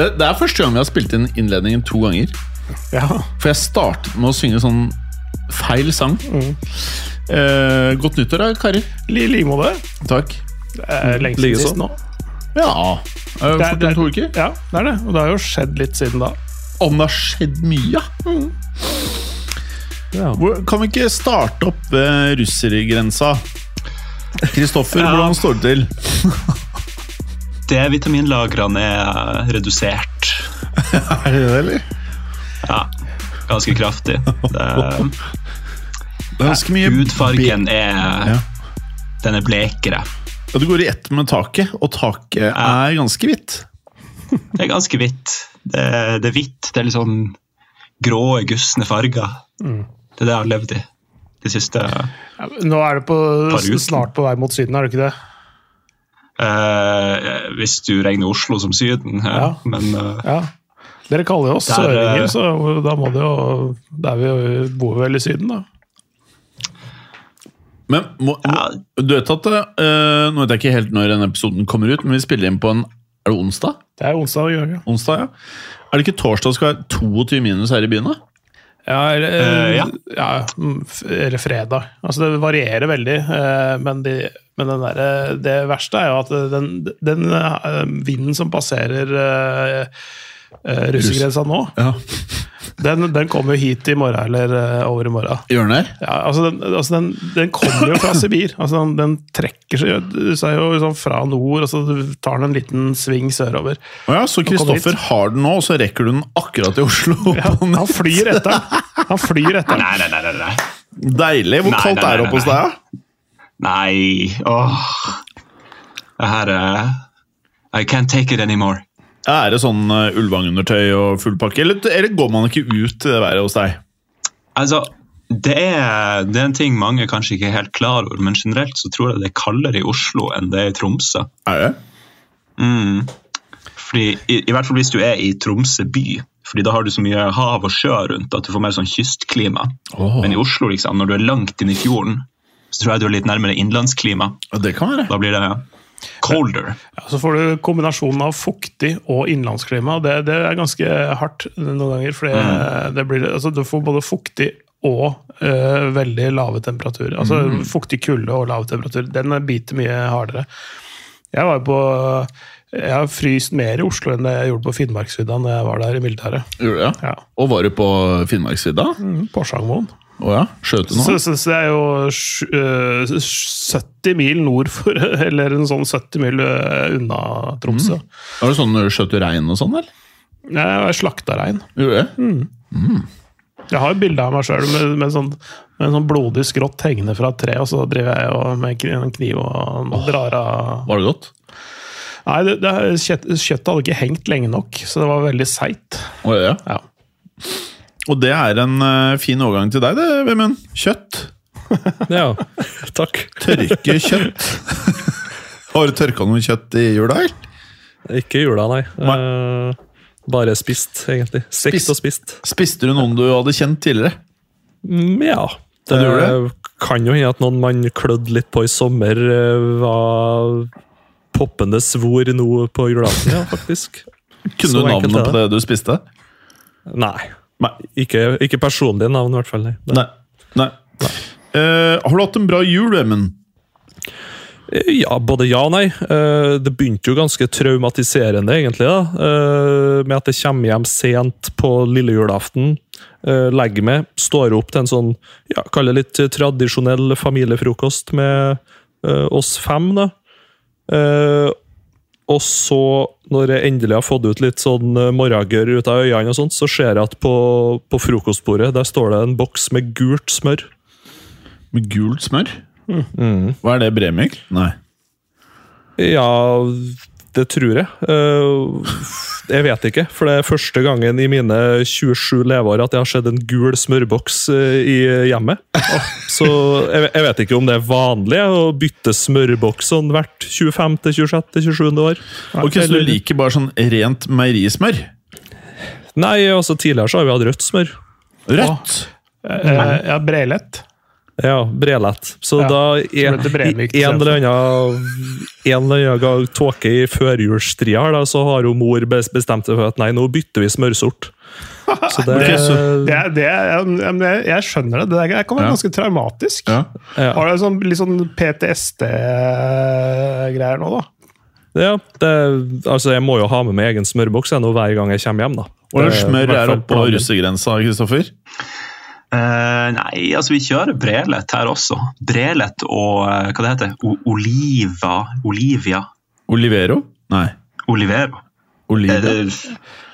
Det, det er første gang vi har spilt inn innledningen to ganger. Ja. For jeg startet med å synge sånn feil sang. Eh, godt nyttår, da, karer. I like måte. Takk. Det er lenge siden sist nå. Ja. Det er- det, er, to uker. Ja, det er det. Og det har jo skjedd litt siden da. Om det har skjedd mye, Ja. Kan vi ikke starte opp ved russergrensa? Kristoffer, Ja. hvordan står det til? D-vitaminlagrene er redusert. Er det det, eller? Ja, ganske kraftig. Det, Det er ganske mye hudfargen er Ja. Den er blekere. Ja, Du går i ett med taket, og taket er ganske hvitt. Det er ganske hvitt. Det, er- det er hvitt. Det er litt sånn grå, gusne farger. Det er det jeg har levd i de siste Ja, Nå er det på, snart på vei mot Syden, er det ikke det? Eh, Hvis du regner Oslo som Syden. Ja. Ja. Men eh, Ja. Dere kaller jo oss Der, eh, søringer, så da må det jo Der vi bor vel i Syden, da. Men må, Ja. du vet at uh, Nå vet jeg ikke helt når denne episoden kommer ut, men vi spiller inn på en Er det onsdag? Det er onsdag i ja. Onsdag, ja. Er det ikke torsdag skal være 22 minus her i byen? da? Ja, eller, uh, ja. ja, mm, eller fredag. Altså, det varierer veldig. uh, Men, de, men den der, det verste er jo at den, den eh, vinden som passerer uh, russergrensa nå, Ja. den, den kommer jo hit i morgen eller eh, over i morgen. Gjør den det? Ja, altså den, altså den, den kommer jo fra Sibir. Altså den, den trekker seg, seg jo liksom fra nord, og så tar den en liten sving sørover. Å ja, så Kristoffer har den nå, og så rekker du den akkurat til Oslo. Ja, han flyr etter den! Han flyr etter den. Nei, nei, nei. nei, nei. Deilig. Hvor Nei, kaldt nei, er det oppe hos deg? Nei. Åh. Det her er I can't take it anymore. Er det sånn uh, Ulvang-undertøy og full pakke, eller, eller går man ikke ut i det været hos deg? Altså, det er, det er en ting mange kanskje ikke er helt klar over, men generelt så tror jeg det er kaldere i Oslo enn det er i Tromsø. Er det? Mm. Fordi, i, I hvert fall hvis du er i Tromsø by, fordi da har du så mye hav og sjø rundt at du får mer sånn kystklima. Oh. Men i Oslo, liksom, når du er langt inn i fjorden, så tror jeg du er litt nærmere innlandsklima. Det kan være. Da blir det colder. Ja, så får du kombinasjonen av fuktig og innlandsklima. Det, det er ganske hardt noen ganger. For det blir, altså, du får både fuktig og eh, veldig lave temperaturer. Altså fuktig kulde og lave temperaturer. Den biter mye hardere. Jeg var jo på jeg har fryst mer i Oslo enn det jeg gjorde på Finnmarksvidda når jeg var der i militæret. Ja. Og var du på Finnmarksvidda? Mm, Porsangmoen. Å ja? Skjøt du noe? så, så det er jo sj- øh, 70 mil nord for Eller en sånn 70 mil øh, unna Tromsø. Var det sånn når du skjøt rein og sånn, eller? Jeg slakta rein. Gjorde det? Mm. Mm. Jeg har jo bilde av meg sjøl med, med, sånn, med en sånn blodig skrått hengende fra et tre, og så driver jeg jo med en kniv og drar av Var det godt? Nei, det, det, kjøttet hadde ikke hengt lenge nok, så det var veldig seigt. Oh, ja. Ja. Og det er en eh, fin overgang til deg, det, Vemund. Kjøtt. Ja, takk. Tørke kjøtt. Har du tørka noe kjøtt i jula, eller? Ikke i jula, nei. Eh, bare spist, egentlig. Stekt Spist. og spist. Spiste du noen du hadde kjent tidligere? Mm, ja. Det, Det du kan jo hende at noen man klødde litt på i sommer, eh, var poppende svor nå på julaften, ja, faktisk. Kunne du navnet på det du spiste? Nei. Nei. Ikke, ikke personlige navn, i hvert fall. Nei. Nei. Nei. Uh, har du hatt en bra jul, Emund? Ja, både ja og nei. Eh, Det begynte jo ganske traumatiserende, egentlig. da. Eh, Med at jeg kommer hjem sent på lille julaften. Eh, legger meg, står opp til en sånn, ja, kall det litt tradisjonell familiefrokost med eh, oss fem, da. Og så, når jeg endelig har fått ut litt sånn eh, morgengørr ut av øynene, og sånt, så ser jeg at på, på frokostbordet der står det en boks med gult smør. Med gult smør? Mm. Hva er det? Bremyk? Nei. Ja, det tror jeg. Eh, jeg vet ikke, for det er første gangen i mine 27 leveår at jeg har sett en gul smørboks eh, i hjemmet. Så jeg, vet ikke om det er vanlig å bytte smørboks sånn hvert 25., 26., 27. år. Ok, Så du liker bare sånn rent meierismør? Nei, altså tidligere så har vi hatt rødt smør. Rødt? Eh, ja, Brelett. Ja, brelett. Så Ja, da er Brevik en eller annen en eller annen gang tåke i førjulsstria her, da, så har jo mor bestemt seg for at nei, nå bytter vi smørsort. Så det, Det, er- det, er- jeg, jeg skjønner det. Det der kan være Ja. ganske traumatisk. Ja. ja. Har du sånn, litt sånn PTSD-greier nå, da? Ja, det, altså jeg må jo ha med meg egen smørboks hver gang jeg kommer hjem. da. Hva slags smør er oppå russegrensa, Kristoffer? Eh, nei, altså vi kjører Brelet her også. Brelet og uh, hva det heter o Oliva Olivia Olivero? Nei. Olivero. Olive. Det,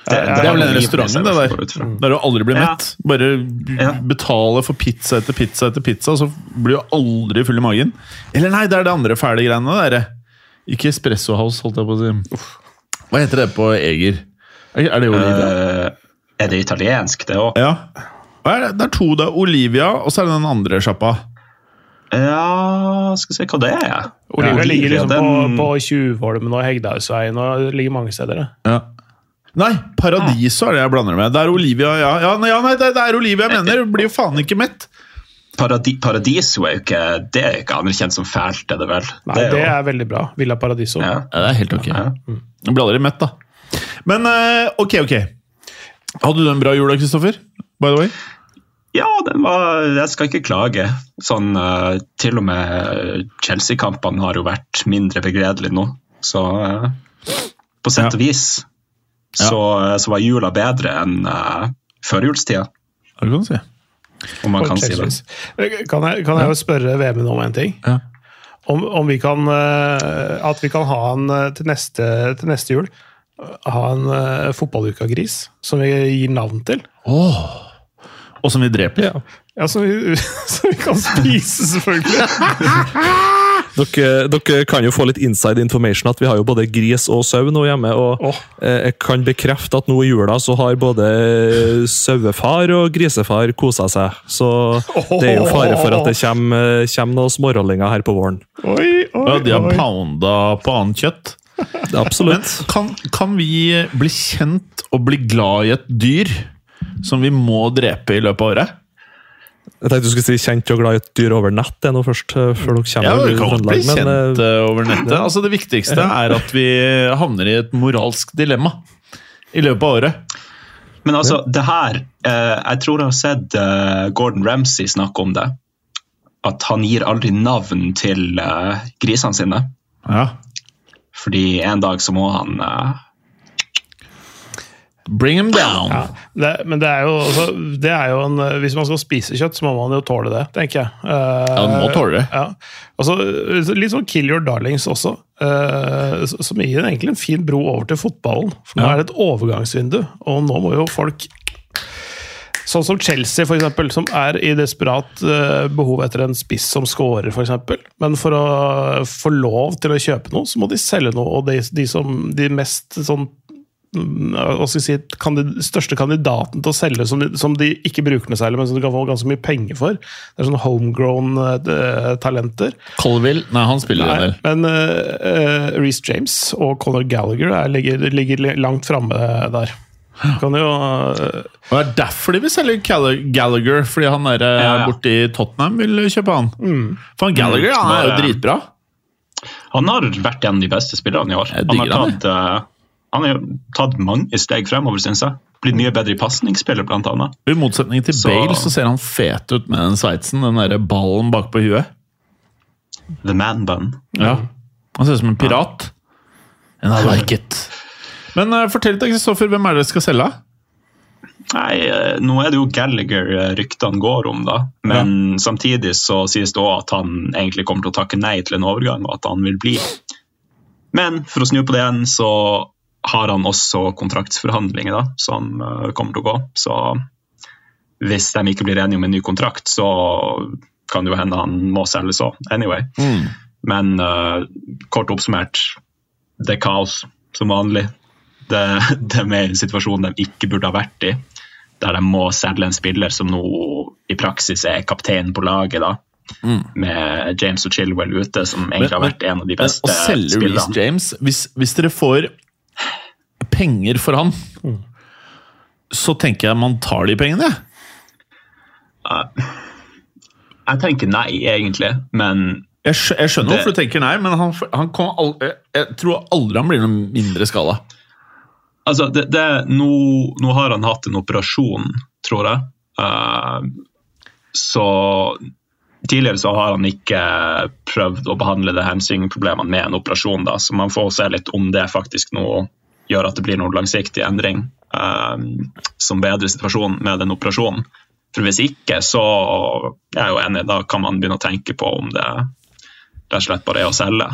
Det er vel den restauranten, det der. Der du aldri blir Ja. mett. Bare Ja. betale for pizza etter pizza etter pizza, så blir du aldri full i magen. Eller nei, det er det andre fæle greiene der. Ikke Espresso House, holdt jeg på å si. Hva heter det på Eger? Er er det Olivia? Uh, er det italiensk, det òg? Ja. Hva er det? det er to. Det er Olivia, og så er det den andre sjappa. Ja Skal vi se hva det er. Olivia ligger liksom den- på, på Tjuvholmen og Hegdehaugsveien og det ligger mange steder. Ja. Nei, Paradiso er det jeg blander med. Det er Olivia, ja. ja, nei, ja nei, det, det er Olivia jeg mener. Blir jo faen ikke mett. Paradi Paradiso er jo ikke Det er ikke anerkjent som fælt, er det vel? Nei, det det jo- er veldig bra. Villa Paradiso. ja. Ja, det er helt ok. Ja. Blir aldri mett, da. Men eh, ok, ok. Hadde du en bra jul da, Kristoffer? By the way? Ja, den var Jeg skal ikke klage. Sånn, eh, til og med Chelsea-kampene har jo vært mindre begredelige nå. Så eh, på sett og vis så, eh, så var jula bedre enn uh, førjulstida, Ja, det kan du si. om man kan si det. Kan jeg, kan jeg jo spørre Vemund om en ting? Ja. Om, om vi kan At vi kan ha en eh, til neste, til neste jul ha en uh, fotballukagris som vi gir navn til. Og som vi dreper. Ja. Ja, Som vi, som vi kan spise, selvfølgelig. Dere, dere kan jo få litt inside information at vi har jo både gris og sau nå hjemme. og eh, Jeg kan bekrefte at nå i jula så har både sauefar og grisefar kosa seg. Så det er jo fare for at det kommer, kommer noen smårollinger her på våren. Oi, oi, Ja, de har pounda på annet kjøtt. Absolutt. Men. Kan, kan vi bli kjent og bli glad i et dyr som vi må drepe i løpet av året? Jeg tenkte du skulle si kjent og glad i et dyr over nett det er nå først, eh, før dere Ja, kommer vi kan godt bli men kjent eh, over nettet. Altså, det viktigste er at vi havner i et moralsk dilemma i løpet av året. Men altså, det her eh, Jeg tror jeg har sett eh, Gordon Ramsay snakke om det. At han gir aldri navn til eh, grisene sine. Ja. Fordi en dag så må han eh, Bring him down. Ja, det, men det er, jo, altså, det er jo en Hvis man skal spise kjøtt, så må man jo tåle det, tenker jeg. Uh, Ja, man må tåle det. Ja. Altså, litt sånn kill your darlings også, uh, som gir egentlig en fin bro over til fotballen. For nå er det et overgangsvindu, og nå må jo folk Sånn som Chelsea, for eksempel, som er i desperat eh, behov etter en spiss som scorer, f.eks. Men for å få lov til å kjøpe noe, så må de selge noe. Og de, de, som, de mest sånn mm, hva skal si, kandid største kandidaten til å selge som de, som de ikke bruker noe særlig, men som du kan få ganske mye penger for. Det er sånne homegrown eh, talenter. Colville Nei, han spiller en Nei, del. men uh, Reece James og Conor Gallagher er, ligger, ligger langt framme der. Kan jo Og det er derfor de vil selge Gallagher, fordi han er Ja, ja. borte i Tottenham vil kjøpe han. For han Gallagher han er jo dritbra. Han har vært en av de beste spillerne i år. Han har tatt, han har jo tatt mange steg fremover, syns jeg. Blitt mye bedre i pasningsspillet, blant annet. I motsetning til Så- Bale så ser han fet ut med den sveitsen. Den der ballen bak på huet. The man bun. Ja. Han ser ut som en pirat. And I like it. Men uh, fortell deg, Kristoffer, hvem er det dere skal selge? Nei, eh, nå er det jo Gallagher eh, ryktene går om, da. Men samtidig så sies det òg at han egentlig kommer til å takke nei til en overgang, og at han vil bli. Men for å snu på det igjen, så har han også kontraktsforhandlinger da, som eh, kommer til å gå. Så hvis de ikke blir enige om en ny kontrakt, så kan det jo hende han må selges òg. Anyway. Men uh, kort oppsummert, det er kaos som vanlig. Det, det er mer en situasjon de ikke burde ha vært i, der de må selge en spiller som nå i praksis er kapteinen på laget, da. Med James og Chilwell ute, som egentlig har vært en av de Men beste Reece spillerne. James hvis, hvis dere får penger for han, så tenker jeg man tar de pengene. Jeg tenker nei, egentlig, men Jeg, skj jeg skjønner Det- hvorfor du tenker nei, men han, han kommer jeg, jeg tror aldri han blir noen mindre skala. Altså, det, det, nå, nå har han hatt en operasjon, tror jeg. Uh, så tidligere så har han ikke prøvd å behandle det hamstringproblemene med en operasjon, da, så man får se litt om det faktisk nå gjør at det blir noen langsiktig endring um, som bedrer situasjonen med den operasjonen. For hvis ikke, så jeg er jeg jo enig, da kan man begynne å tenke på om det rett og slett bare er å selge.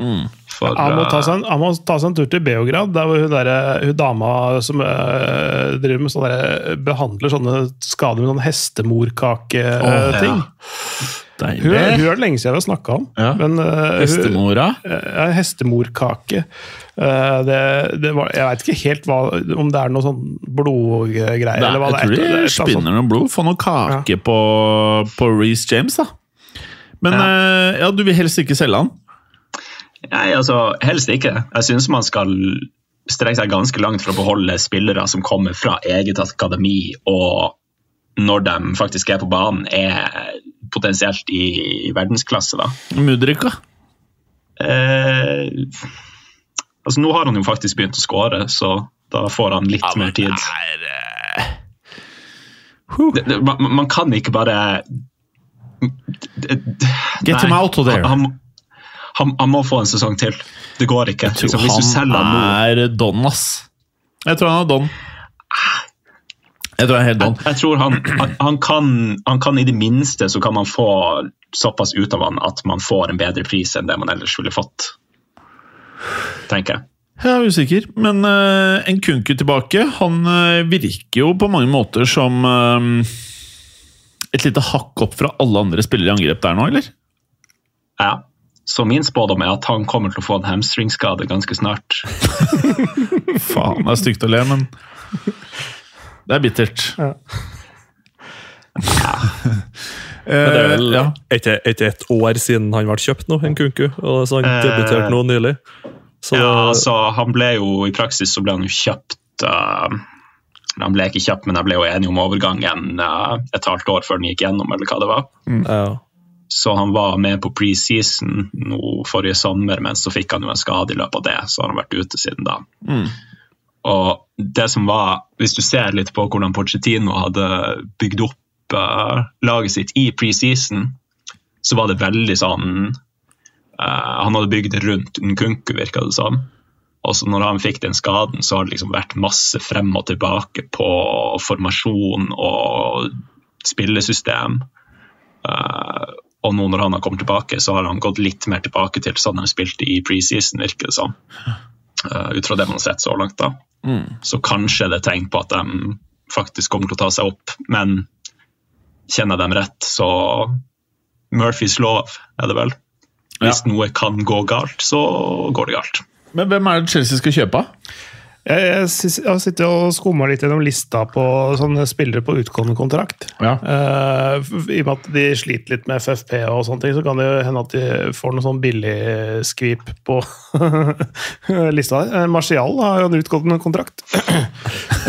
For, jeg, må, ta eh, seg en, han må ta seg en tur til Beograd, der hun, der, hun dama som øh, driver med sånne der, behandler sånne skader med sånn hestemorkake-ting. Hun, hun er det lenge siden vi har snakka om. Ja. Men, øh, hun- Bestemora. Ja, hestemorkake. Uh, det, det var, jeg veit ikke helt hva, om det er noe sånn blodgreier. Er, jeg tror det de et spinner noe blod. Få noe kake på, på Reece James, da. Men Ja. Uh, ja, du vil helst ikke selge han? Nei, altså helst ikke. Jeg syns man skal strekke seg ganske langt for å beholde spillere som kommer fra eget akademi, og når de faktisk er på banen, er potensielt i verdensklasse. da. Mudrik, da? Eh, altså Nå har han jo faktisk begynt å skåre, så da får han litt mer tid. Det, det, man, man kan ikke bare Get him out of there. Han, han, han, må få en sesong til. Det går ikke. Jeg tror Liksom, hvis du selger han nå han er don, ass. Jeg tror han er don. Jeg tror han jeg. Jeg tror han, han, han, kan, han kan i det minste så kan man få såpass ut av han at man får en bedre pris enn det man ellers ville fått. Tenker jeg. Jeg er usikker, men uh, en Kunku tilbake Han uh, virker jo på mange måter som uh, et lite hakk opp fra alle andre spillere i angrep der nå, eller? Ja. Så min spådom er at han kommer til å få en hamstringskade ganske snart. Faen, det er stygt å le, men det er bittert. Ja. Men det er vel Eh, ja. ikke, ikke et år siden han ble kjøpt nå, en kunku. Og så han Eh, debuterte nå nylig. Så Ja, altså, han ble jo I praksis så ble han jo kjøpt uh, Han ble ikke kjøpt, men jeg ble jo enig om overgangen uh, et halvt år før den gikk gjennom, eller hva det var. ja. Så han var med på preseason forrige sommer, men så fikk han jo en skade i løpet av det, så har han vært ute siden da. Og det som var, hvis du ser litt på hvordan Pochettino hadde bygd opp uh, laget sitt i preseason, så var det veldig sånn uh, Han hadde bygd det rundt Nkunku, virka det som. Og så når han fikk den skaden, så har det liksom vært masse frem og tilbake på formasjon og spillesystem. Uh, og nå når han har kommet tilbake, så har han gått litt mer tilbake til sånn han spilte i preseason, virker det som. Eh, ut fra det man har sett så langt, da. Så kanskje det er tegn på at de faktisk kommer til å ta seg opp. Men kjenner jeg dem rett, så Murphys lov er det vel. Hvis noe kan gå galt, så går det galt. Men hvem er det Chelsea skal kjøpe? Jeg, jeg, jeg har sittet og skumma litt gjennom lista på sånne spillere på utgående kontrakt. Ja. Uh, I og med at de sliter litt med FFP, og sånne ting, så kan det jo hende at de får noe sånn billig skvip på lista der. Eh, Martial har jo en utgående kontrakt.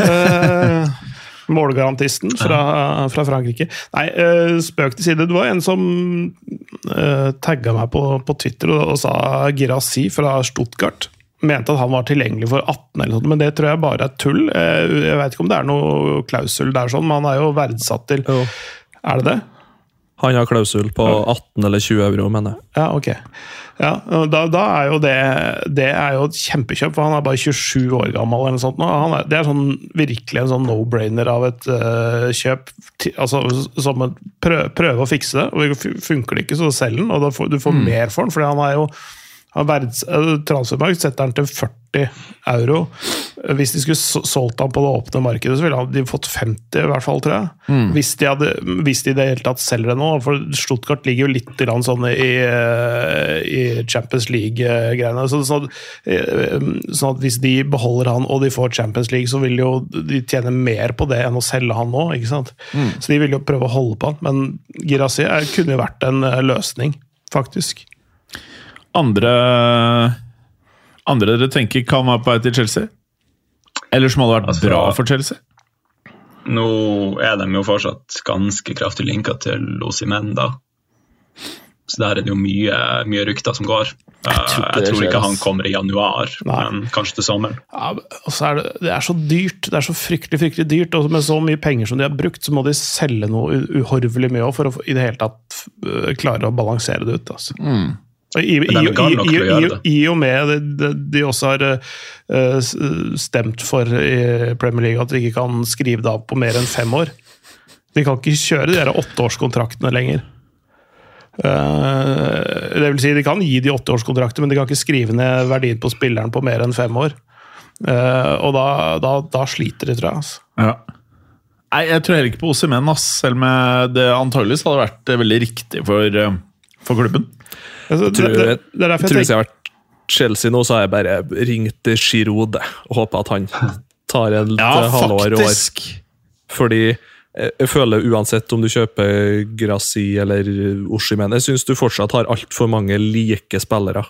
uh, Målgarantisten fra, fra Frankrike. Nei, spøk til side. Det var en som uh, tagga meg på, på Twitter og, og sa Girassi fra Stuttgart mente at han var tilgjengelig for 18, eller noe, sånt, men det tror jeg bare er tull. Eh, Jeg vet ikke om det er noe klausul der, sånn, men han er jo verdsatt til Jo. Er det det? Han har klausul på 18 eller 20 euro, mener jeg. Ja, ok. Ja, da, da er jo det Det er jo et kjempekjøp, for han er bare 27 år gammel. eller noe sånt. nå. Han er, det er sånn, virkelig en sånn no-brainer av et uh, kjøp. Altså, som et prøve, prøve å fikse det. og Funker det ikke, så selg den, og da får, du får mer for den. fordi han er jo verds, øh, Transfermarkt setter den til 40 euro. Hvis de skulle solgt han på det åpne markedet, så ville han- de fått 50 i hvert fall, tror jeg. Hvis, de hadde, hvis de i det hele tatt selger det nå. For Stuttgart ligger jo litt sånn i, eh, i Champions League-greiene. Så, sånn, eh, sånn at hvis de beholder han og de får Champions League, så vil jo de tjene mer på det enn å selge han nå. ikke sant? Så de vil jo prøve å holde på han. Men Girassi kunne jo vært en eh, løsning, faktisk. Andre Andre dere tenker kan være på vei til Chelsea? Eller som hadde vært Altså- bra for Chelsea? Nå er de jo fortsatt ganske kraftig linka til Osimen, da. Så der er det jo mye, mye rykter som går. Jeg tror jeg tror ikke han kommer i januar, Nei. men kanskje til sommeren. Ja, og så er det, det er så dyrt. Det er så fryktelig fryktelig dyrt. Og med så mye penger som de har brukt, så må de selge noe uhorvelig mye også for å i det hele tatt klare å balansere det ut. Altså. Og I, i, de i, i, og med det, de også har øh, stemt for i Premier League at de ikke kan skrive det av på mer enn fem år. De kan ikke kjøre de åtteårskontraktene lenger. Eh, det vil si, De kan gi de åtteårskontrakter, men de kan ikke skrive ned verdien på spilleren på mer enn fem år. Eh, og da, da, da sliter de, tror jeg. Altså. Ja. Nei, jeg tror heller ikke på Osimen. Selv om det antageligvis hadde vært eh, veldig riktig for, eh, for klubben. Altså, Jeg tror, det, det, det er derfor jeg tror jeg hvis jeg har vært Chelsea nå, så har jeg bare ringt Giroud og håpa at han tar en Ja, halvår og år. Fordi jeg jeg føler uansett om du kjøper Grassi eller Oshimen, jeg syns du fortsatt har altfor mange like spillere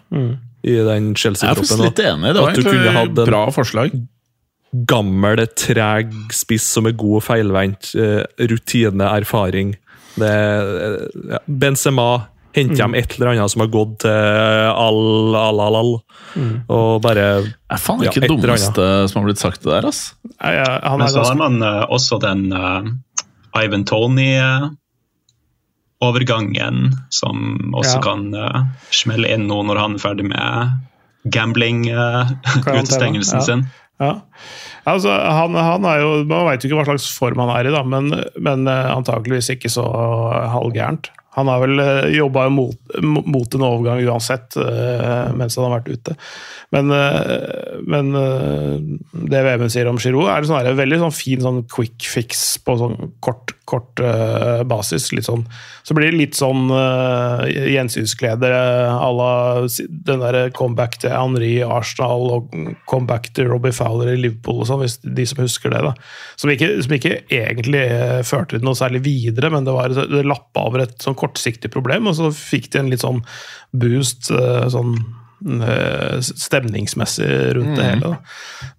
i den Jeg er litt enig. Det var egentlig en- bra forslag. Gammel, treg spiss som er god og feilvendt. eh, Rutine, erfaring. Det, er- ja, Benzema henter hjem et eller annet som har gått til all, all, all, all. Og bare Det er faen ikke eller dummeste som har blitt sagt det der, ass. Nei, ja, han Men er så har man uh, også den uh, Ivan Tony-overgangen, som også Ja. kan uh, smelle inn nå når han er ferdig med gambling-utestengelsen ja. sin. Ja. Altså, han, han er jo, Man veit jo ikke hva slags form han er i, da, men, men antakeligvis ikke så halvgærent. Han har vel jobba mot, mot en overgang uansett eh, mens han har vært ute. Men, eh, men det Vemund sier om Giroud, er sånn her, veldig sånn fin sånn quick fix på sånn kort, kort eh, basis. Sånn, så blir det litt sånn uh, gjensynsglede à la den der comeback til Henri i Arsenal og comeback til Robbie Fowler i Liverpool, og sånn, hvis de som husker det. da. Som ikke, som ikke egentlig eh, førte noe særlig videre, men det, var, det lappa over et sånn kortsiktig problem, og så fikk de en litt sånn boost eh, sånn eh, stemningsmessig rundt det hele.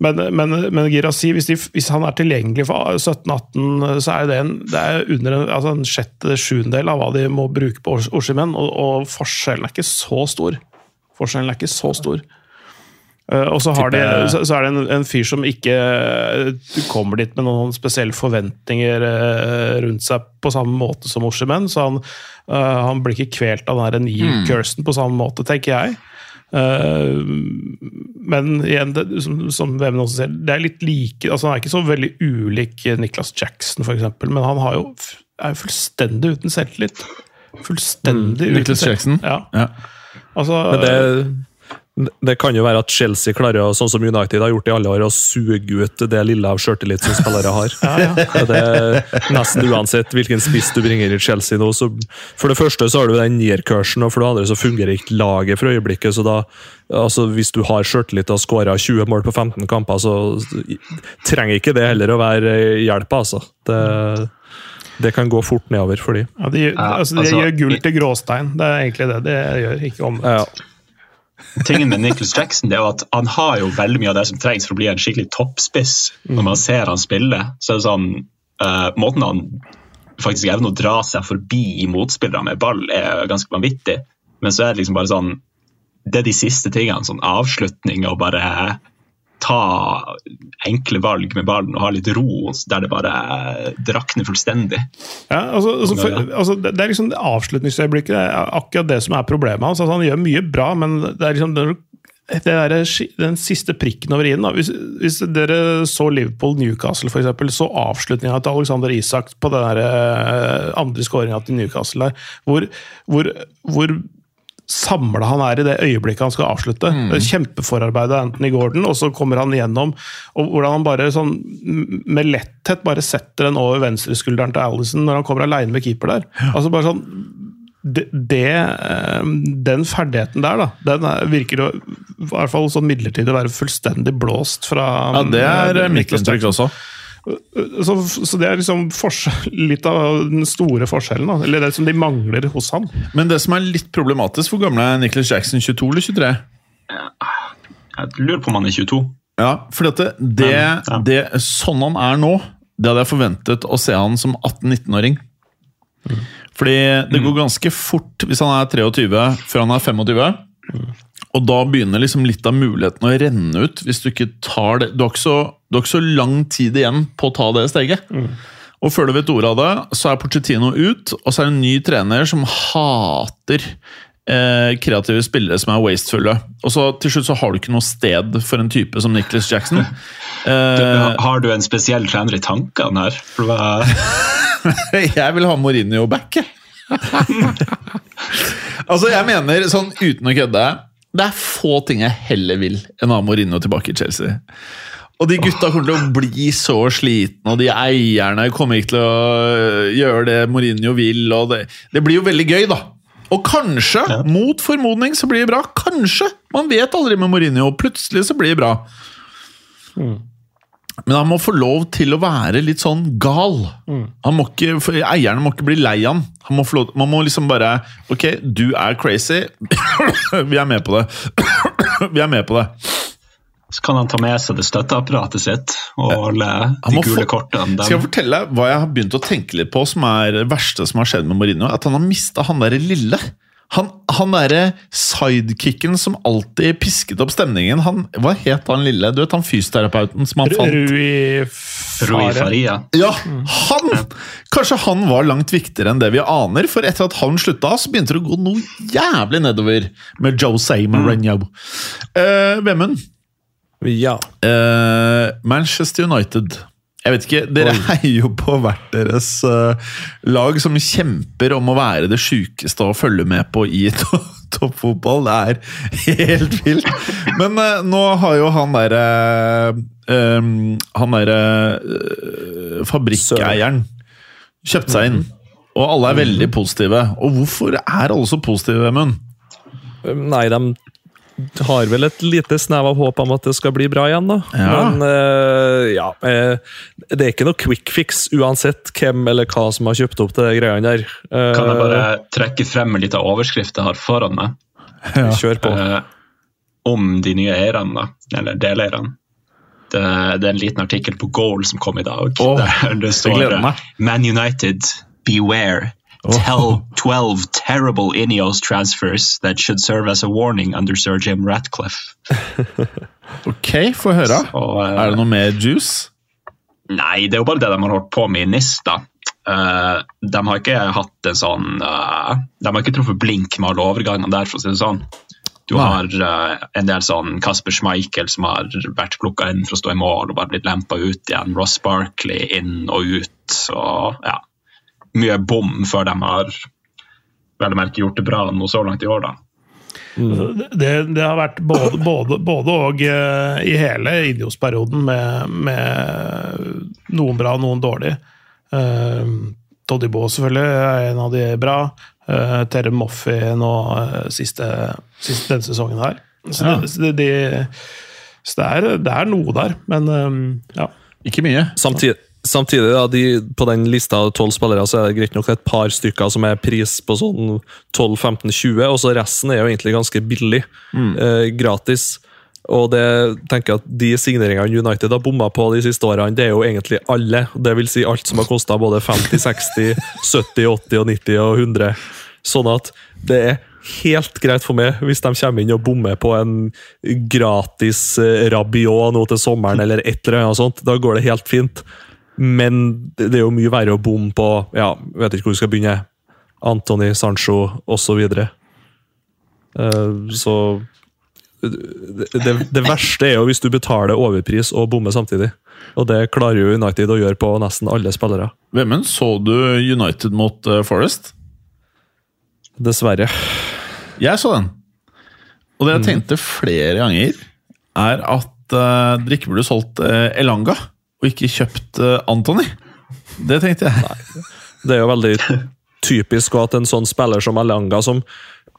Men, men, men Girassi, hvis, de, hvis han er tilgjengelig for 17-18, så er det, en, det er under en, altså en sjette sjuendedel av hva de må bruke på Oshimen, og, og forskjellen er ikke så stor. Forskjellen er ikke så stor. Eh, og så, har de, så, er det en, en fyr som ikke Du kommer dit med noen spesielle forventninger eh, rundt seg på samme måte som Oshimen, så han, eh, han blir ikke kvelt av den knee-cursen på samme måte, tenker jeg. Eh, men igjen, det, som, som VM også sier, det er litt like altså Han er ikke så veldig ulik Niklas Jackson, f.eks., men han har jo, er jo fullstendig uten selvtillit. Fullstendig uten Nicholas selv- Jackson? Ja. Ja. Altså, Men det, det kan jo være at Chelsea klarer, sånn som United har gjort i alle år, å suge ut det lille av sjøltillit som spillere har. Og det er Nesten uansett hvilken spiss du bringer i Chelsea nå. Så for det første så har du den near-cursen, og for det andre så fungerer ikke laget for øyeblikket. så da, altså Hvis du har sjøltillit og skåra 20 mål på 15 kamper, så trenger ikke det heller å være hjelp, altså. Det, det kan gå fort nedover for de. Ja, de, altså, de altså, gjør gull til gråstein. Det er egentlig det de gjør. ikke omvendt. Ja. Tingen med Nicholas Jackson det er jo at han har jo veldig mye av det som trengs for å bli en skikkelig toppspiss. Når man ser han spille, så er det sånn uh, Måten han faktisk evner å dra seg forbi motspillere med ball, er ganske vanvittig. Men så er det liksom bare sånn Det er de siste tingene. Sånn avslutning og bare ta enkle valg med ballen og ha litt ro der det bare drakner fullstendig. Ja, altså, altså, for, altså, det er liksom avslutningsøyeblikket det er akkurat det som er problemet hans. Altså, han gjør mye bra, men det er liksom det, er den siste prikken over i-en. Hvis, hvis dere så Liverpool-Newcastle, eksempel, så avslutninga til Alexander Isak på den der, eh, andre skåringa til Newcastle der, hvor, hvor, hvor samla han er i det øyeblikket han skal avslutte. Mm. Det Kjempeforarbeidet Anthony Gordon, og så kommer han igjennom. og Hvordan han bare sånn med letthet bare setter den over venstreskulderen til Alison når han kommer aleine med keeper der. Altså bare sånn det, det, eh, Den ferdigheten der, da, den er, virker å i hvert fall sånn midlertidig å være fullstendig blåst fra Ja, det er eh, mitt inntrykk også. Så, så det er liksom litt av den store forskjellen, da. eller det som de mangler hos han. Men det som er litt problematisk, hvor gammel er Nicholas Jackson? 22 eller 23? Jeg lurer på om han er 22. Ja, for dette, det, Men, ja. det, sånn han er nå, det hadde jeg forventet å se han som 18-19-åring. Fordi det går ganske fort hvis han er 23 før han er 25. Og da begynner liksom litt av muligheten å renne ut hvis du ikke tar det Du har ikke så, har ikke så lang tid igjen på å ta det steget. Og før du vet ordet av det, så er Pochettino ut, og så er det en ny trener som hater eh, kreative spillere som er wastefulle. Og så til slutt så har du ikke noe sted for en type som Nicholas Jackson. Eh, Har du en spesiell trener i tankene her? Jeg vil ha Mourinho back, jeg. altså, jeg mener, sånn uten å kødde Det er få ting jeg heller vil enn å ha Mourinho tilbake i Chelsea. Og de gutta kommer til å bli så slitne, og de eierne kommer ikke til å gjøre det Mourinho vil. og Det, det blir jo veldig gøy, da. Og kanskje, Ja. mot formodning, så blir det bra. Kanskje! Man vet aldri med Mourinho. Plutselig så blir det bra. Men han må få lov til å være litt sånn gal. Han må ikke, for Eierne må ikke bli lei han. han må få lov, man må liksom bare Ok, du er crazy. Vi er med på det. Vi er med på det. så kan han ta med seg det støtteapparatet sitt og holde de gule kortene. Skal jeg fortelle hva jeg har begynt å tenke litt på som er det verste som har skjedd med Marino? At han har mista han derre lille. Han, han derre sidekicken som alltid pisket opp stemningen. Han, hva het han lille? Du vet han fysioterapeuten som han fant? Rui Rui Faria. Ja, han! Kanskje han var langt viktigere enn det vi aner, for etter at han slutta, så begynte det å gå noe jævlig nedover med Jose Mourinho. Eh, Vemund, Ja. Uh, Manchester United. Jeg vet ikke, Dere heier jo på hvert deres eh, lag som kjemper om å være det sjukeste å følge med på i to toppfotball. Det er helt vilt. Men eh, nå har jo han derre eh, Han derre fabrikkeieren kjøpt seg inn. Og alle er veldig positive. Og hvorfor er alle så positive, Vemund? Nei, de har vel et lite snev av håp om at det skal bli bra igjen, da. Ja. Men uh, ja uh, Det er ikke noe quick fix uansett hvem eller hva som har kjøpt opp det greiene der. Uh, Kan jeg bare trekke frem en liten overskrift jeg har foran meg? Kjør på. om de nye eierne, da, eller deleierne. Det, det er en liten artikkel på Goal som kom i dag, Oh, der det står gleder. Man United, beware. Tell 12 terrible Ineos transfers that should serve as a warning under Sir Jim Ratcliffe. Ok, få høre. Så, uh, Er det noe mer juice? Nei, det er jo bare det de har holdt på med i NIS. da. Eh, de har ikke hatt en sånn uh, De har ikke truffet blink med alle overgangene der, for å si det sånn. Du Nei. har uh, en del sånn Kasper Schmeichel som har vært plukka inn for å stå i mål og bare blitt lempa ut igjen. Ross Barkley inn og ut. Og ja, mye bom før de har vel å merke gjort det bra noe så langt i år, da. Det, det har vært både, både, både og eh, i hele Idios-perioden, med, med noen bra og noen dårlig. Uh, Todibo selvfølgelig er en av de bra. Uh, Terre Moffi nå eh, siste, siste denne sesongen her. Så, Ja. det, det, de, så det, er, det er noe der, men um, ja. Ikke mye. Samtidig, samtidig da, de, på den lista av tolv spillere så er det greit nok et par stykker som er pris på sånn 12-15-20, og så resten er jo egentlig ganske billig. Eh, gratis. Og det tenker jeg at de signeringene United har bomma på de siste årene, det er jo egentlig alle. Det vil si alt som har kosta både 50, 60, 70, 80, og 90 og 100. Sånn at det er helt greit for meg hvis de kommer inn og bommer på en gratis eh, Rabiot nå til sommeren, eller et eller annet sånt. Da går det helt fint. Men det er jo mye verre å bomme på ja, vet ikke hvor vi skal begynne. Antony, Sancho osv. Så, uh, så det, det, det verste er jo hvis du betaler overpris og bommer samtidig. Og det klarer jo United å gjøre på nesten alle spillere. Vemund, så du United mot eh, Forest? Dessverre. Jeg så den. Og det jeg tenkte flere ganger, er at uh, dere ikke burde solgt uh, Elanga, og ikke kjøpt uh, Anthony. Det tenkte jeg. Det er jo veldig typisk at en sånn spiller som Elanga, som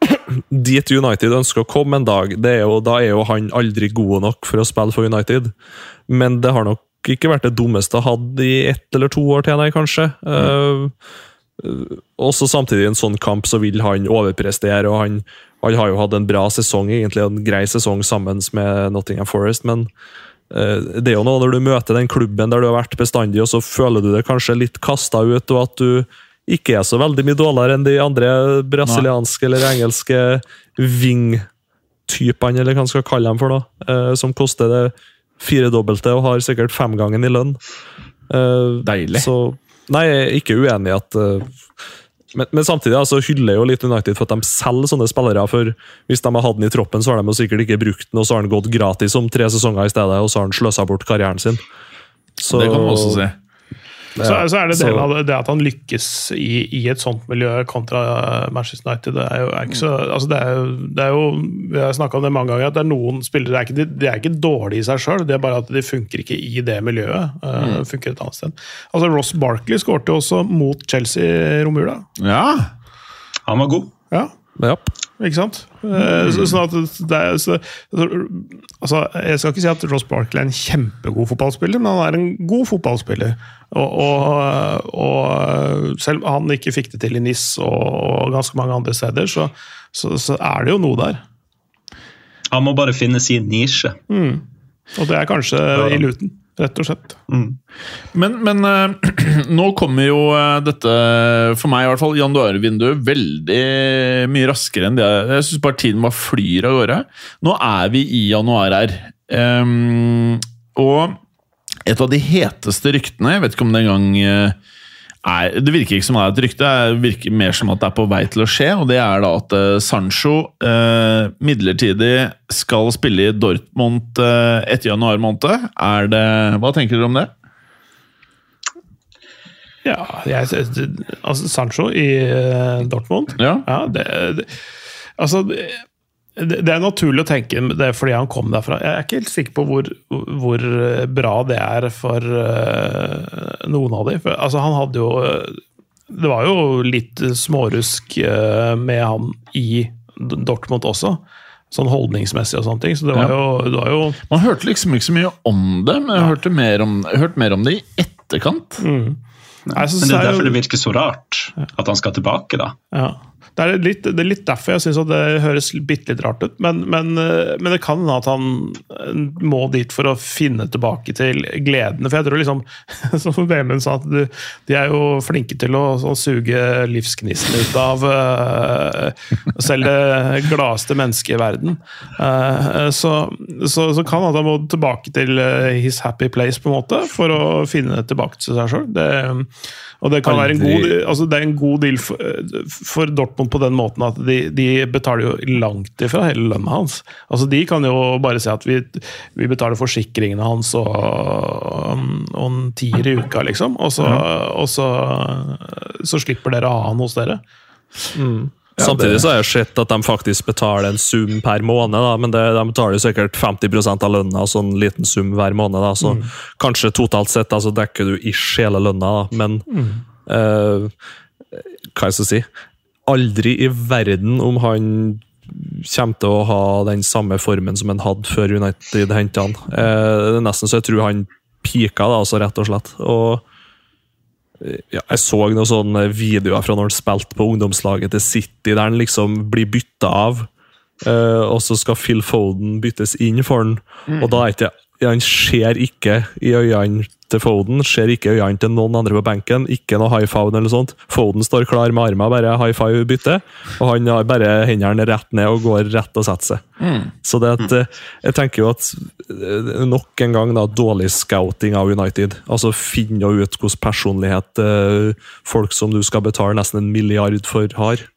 dit United ønsker å komme en dag, er jo, da er jo han aldri god nok for å spille for United. Men det har nok ikke vært det dummeste å ha i ett eller to år til, nei, kanskje. Mm. Uh, også samtidig i en sånn kamp så vil han overprestere, og han, han, har jo hatt en bra sesong, egentlig en grei sesong sammen med Nottingham Forest, men det er jo noe når du møter den klubben der du har vært bestandig, og så føler du det kanskje litt kasta ut, og at du ikke er så veldig mye dårligere enn de andre brasilianske eller engelske wing-typene, eller hva man skal kalle dem for, noe, uh, som koster det firedobbelte og har sikkert femgangen i lønn. Uh, Deilig. Så, nei, jeg er ikke uenig i at uh, men, men, samtidig altså, hyller jo litt United for at de selger sånne spillere. for Hvis de har hatt den i troppen, så har de sikkert ikke brukt den, og så har den gått gratis om tre sesonger i stedet, og så har han sløsa bort karrieren sin. Så, det kan man også si. Så, så, er det del av det at han lykkes i, i, et sånt miljø kontra Manchester United. Det er jo, er så, altså det er, det er jo Vi har snakka om det mange ganger, at det er noen spillere er ikke, De er ikke dårlige i seg sjøl, det er bare at de funker ikke i det miljøet. Uh, funker et annet sted. Altså Ross Barkley skårte jo også mot Chelsea i romjula. Ja. Han var god. Ja. Ja. Ikke sant? Mm. Så, sånn at det er, så, altså, jeg skal ikke si at Ross Barkley er en kjempegod fotballspiller, men han er en god fotballspiller. Og, og, og selv om han ikke fikk det til i NIS og, ganske mange andre steder, så, så, så, er det jo noe der. Han må bare finne sin nisje. Mm. Og det er kanskje i Luton rett og slett. Mm. Men, men uh, nå kommer jo uh, dette, for meg i hvert fall, januarvinduet veldig mye raskere enn det. Jeg syns bare tiden bare flyr av gårde. Nå er vi i januar her. Um, og et av de heteste ryktene, jeg vet ikke om det engang uh, er, det virker ikke som det er et rykte, det virker mer som at det er på vei til å skje. og Det er da at uh, Sancho eh, midlertidig skal spille i Dortmund eh, etter januar måned. Er det, hva tenker dere om det? Ja, jeg, altså Sancho i Dortmund Ja, ja det, det, Altså det, er naturlig å tenke det er fordi han kom derfra. Jeg er ikke helt sikker på hvor, hvor bra det er for uh, noen av dem. altså, han hadde jo Det var jo litt smårusk uh, med han i Dortmund også. Sånn holdningsmessig og sånne ting. Så det var, ja. jo, det var jo, Man hørte liksom ikke så mye om det, men jeg hørte mer om, hørte mer om det i etterkant. Mm. Nei, men det er derfor det virker så rart at han skal tilbake, da. Ja. Det er, litt, det er litt derfor jeg syns det høres bitte litt rart ut. Men, men, eh, men det kan hende at han eh, må dit for å finne tilbake til gledene. For jeg tror liksom, som Vemund sa, at du, de er jo flinke til å sånn, suge livsgnisten ut av uh, selv det gladeste mennesket i verden. Uh, så, så, så, kan hende han må tilbake til his happy place på en måte, for å finne tilbake til seg sjøl. Og det kan være en god, altså det er en god deal for, for, Dortmund på den måten at de, de betaler jo langt ifra hele lønna hans. Altså De kan jo bare si at vi, vi betaler forsikringene hans og, og en tier i uka, liksom. Og så, og så, så slipper dere å ha han hos dere. Mm. Ja, Samtidig så har jeg sett at de faktisk betaler en sum per måned, da, men det, de betaler sikkert 50 av lønna, så en liten sum hver måned. Da, så mm. kanskje totalt sett så altså, dekker du ish hele lønna, da, men mm. eh, Hva skal jeg si? Aldri i verden om han kommer til å ha den samme formen som han hadde før United henta han. Eh, det nesten så jeg tror han pika, da, altså, rett og slett. og ja, jeg så noen sånne videoer fra når han spilte på ungdomslaget til City, der han liksom blir bytta av. Uh, og så skal Phil Foden byttes inn for han. Mm. Og da er ikke han ser ikke i øynene til Foden, ser ikke i øynene til noen andre på benken. Ikke noe high five eller noe sånt. Foden står klar med armen, bare high five bytte. Og han har bare hendene rett ned og går rett og setter seg. Så det at, eh, jeg tenker jo at eh, nok en gang da, dårlig scouting av United. Altså finne ut hvordan personlighet eh, folk som du skal betale nesten en milliard for, har.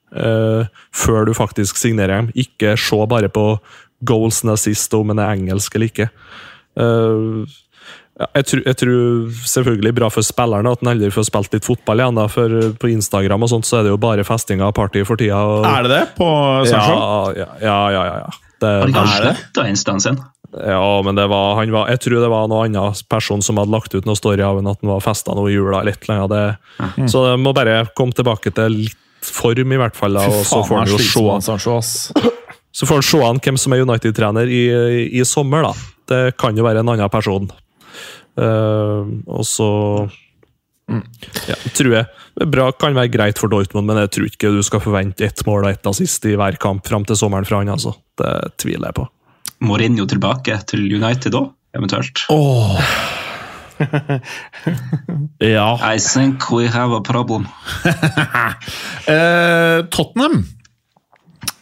før du faktisk signerer dem. Ikke se bare på goals nazist, om en er engelsk eller ikke. Eh, ja, jeg, tror, jeg tror selvfølgelig bra for spillerne at han aldri får spilt litt fotball igjen. da, for På Instagram og sånt så er det jo bare festinger og party for tida. Og, Er det det på Sancho? ja, ja, ja, ja, ja. Det, Har de kanskje det? sletta instaen sin? ja, men det var, han var, jeg tror det var noen annen person som hadde lagt ut noe story av han at han var festa noe i jula. litt lenger. Det, mm. Så det må bare komme tilbake til litt form, i hvert fall. da, og så får han jo se han så får han se an hvem som er United-trener i, i sommer, da. Det kan jo være en annen person. Uh, og så ja, tror jeg det er bra, kan være greit for Dortmund, men jeg tror ikke du skal forvente ett mål og ett assist i hver kamp fram til sommeren fra han. altså. Det tviler jeg på. Mourinho tilbake til United da, eventuelt? Ja. I think we have a problem. Eh, Tottenham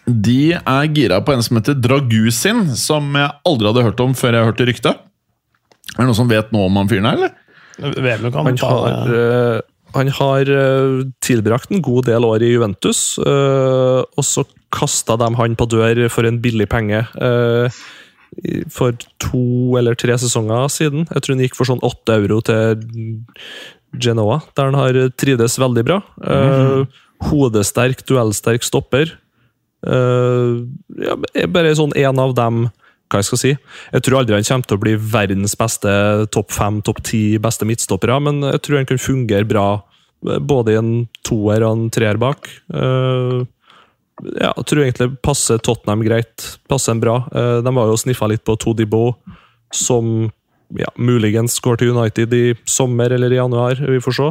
De er gira på en som heter Dragusin, som jeg aldri hadde hørt om før jeg hørte ryktet. Er det noen som vet noe om han fyren her, eller? Vet kan Han ta har, eh, han har eh, tilbrakt en god del år i Juventus, eh, og så kasta de han på dør for en billig penge. eh, for to eller tre sesonger siden. Jeg tror han gikk for sånn åtte euro til Genoa, der han har trides veldig bra. Eh, hodesterk, duellsterk stopper. Eh, ja, bare sånn en av dem hva jeg skal si. Jeg tror aldri han kommer til å bli verdens beste topp fem, topp ti beste midtstoppere, men jeg tror han kan fungere bra eh, både i en toer og en treer bak. Uh, ja, jeg tror egentlig passer Tottenham greit. Passer en bra. Uh, De var jo sniffa litt på Todibo, som ja, muligens går til United i sommer eller i januar. Vi får se.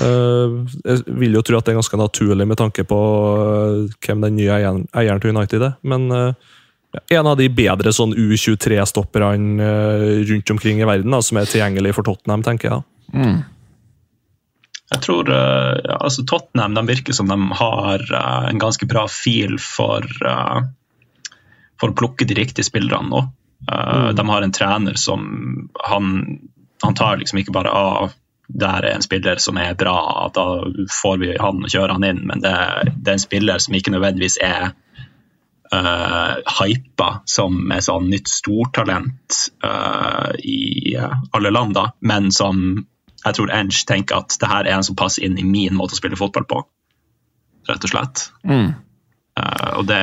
Eh, Jeg vil jo tro at det er ganske naturlig med tanke på eh, hvem den nye eieren, eieren til United er. Men eh, en av de bedre sånn U23-stopperne eh, rundt omkring i verden da, som er tilgjengelig for Tottenham, tenker jeg. Jeg tror ja, altså Tottenham de virker som de har en ganske bra fil for, for å plukke de riktige spillerne nå. Mm. De har en trener som han, han tar liksom ikke bare av der er en spiller som er bra, da får vi han og kjører han inn, men det, det er en spiller som ikke nødvendigvis er uh, hypa som et sånn nytt stortalent uh, i eh, alle land, da, men som jeg tror Enge tenker at det her er en som passer inn i min måte å spille fotball på, rett og slett. Eh, og det,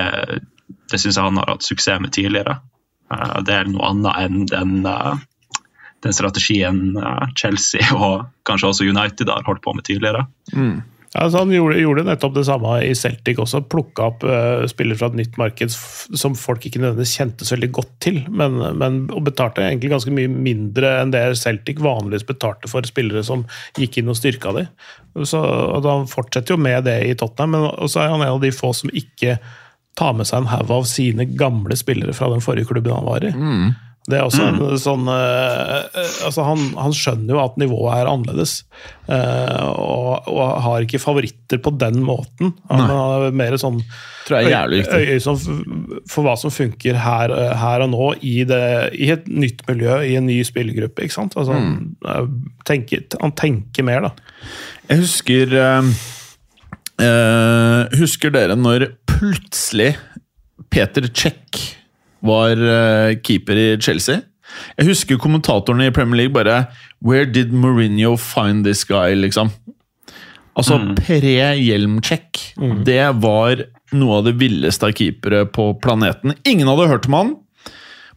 det syns jeg han har hatt suksess med tidligere. Uh, det er noe annet enn den, eh, den strategien eh, Chelsea og kanskje også United har holdt på med tidligere. Mm. altså han gjorde, gjorde nettopp det samme i Celtic også. Plukka opp uh, spillere fra et nytt marked som folk ikke nødvendigvis kjente så veldig godt til. Men, men, og betalte egentlig ganske mye mindre enn det Celtic vanligvis betalte for spillere som gikk inn og styrka de. Så, og Han fortsetter jo med det i Tottenham, men også er han en av de få som ikke tar med seg en haug av sine gamle spillere fra den forrige klubben han var i. Det er også en sånn eh, eh, altså han, han skjønner jo at nivået er annerledes, eh, og, og har ikke favoritter på den måten. Han har mer sånn øye for hva som funker her, her og nå, i, det, i et nytt miljø, i en ny spillergruppe. ikke sant? Altså, han, eh, tenker, han tenker mer, da. Jeg husker eh, Husker dere når plutselig Peter Cech var eh, keeper i Chelsea? Jeg husker kommentatorene i Premier League bare Where did Mourinho find this guy? liksom? Altså, pre-hjelmcheck. Det var noe av det villeste av keepere på planeten. Ingen hadde hørt om han.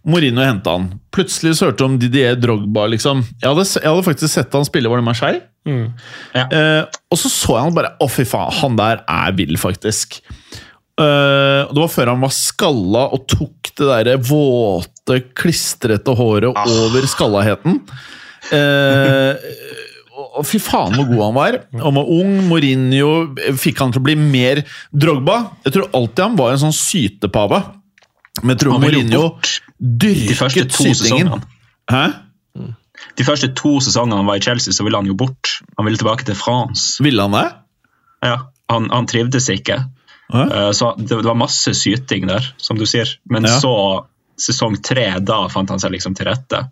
Mourinho henta han. Plutselig så hørte du om Didier Drogba. liksom. Jeg hadde, jeg hadde faktisk sett han spille, var det Marseille? Ja. Eh, og så så jeg han bare Å, fy faen, han der er vill, faktisk. Og det var før han var skalla og tok det derre våte, klistrete håret over skallaheten. Uh, og fy faen hvor god han var. Han var ung. Mourinho fikk han til å bli mer Drogba. Jeg tror alltid han var en sånn sytepave. Men jeg tror Mourinho dyrket sytingen. Hæ? De første to sesongene han var i Chelsea, så ville han jo bort. Han ville tilbake til France. Ville han det? Ja, han, han trivdes ikke. Eh, Så det, det var masse syting der, som du sier. Men Ja. så, sesong tre, da fant han seg liksom til rette.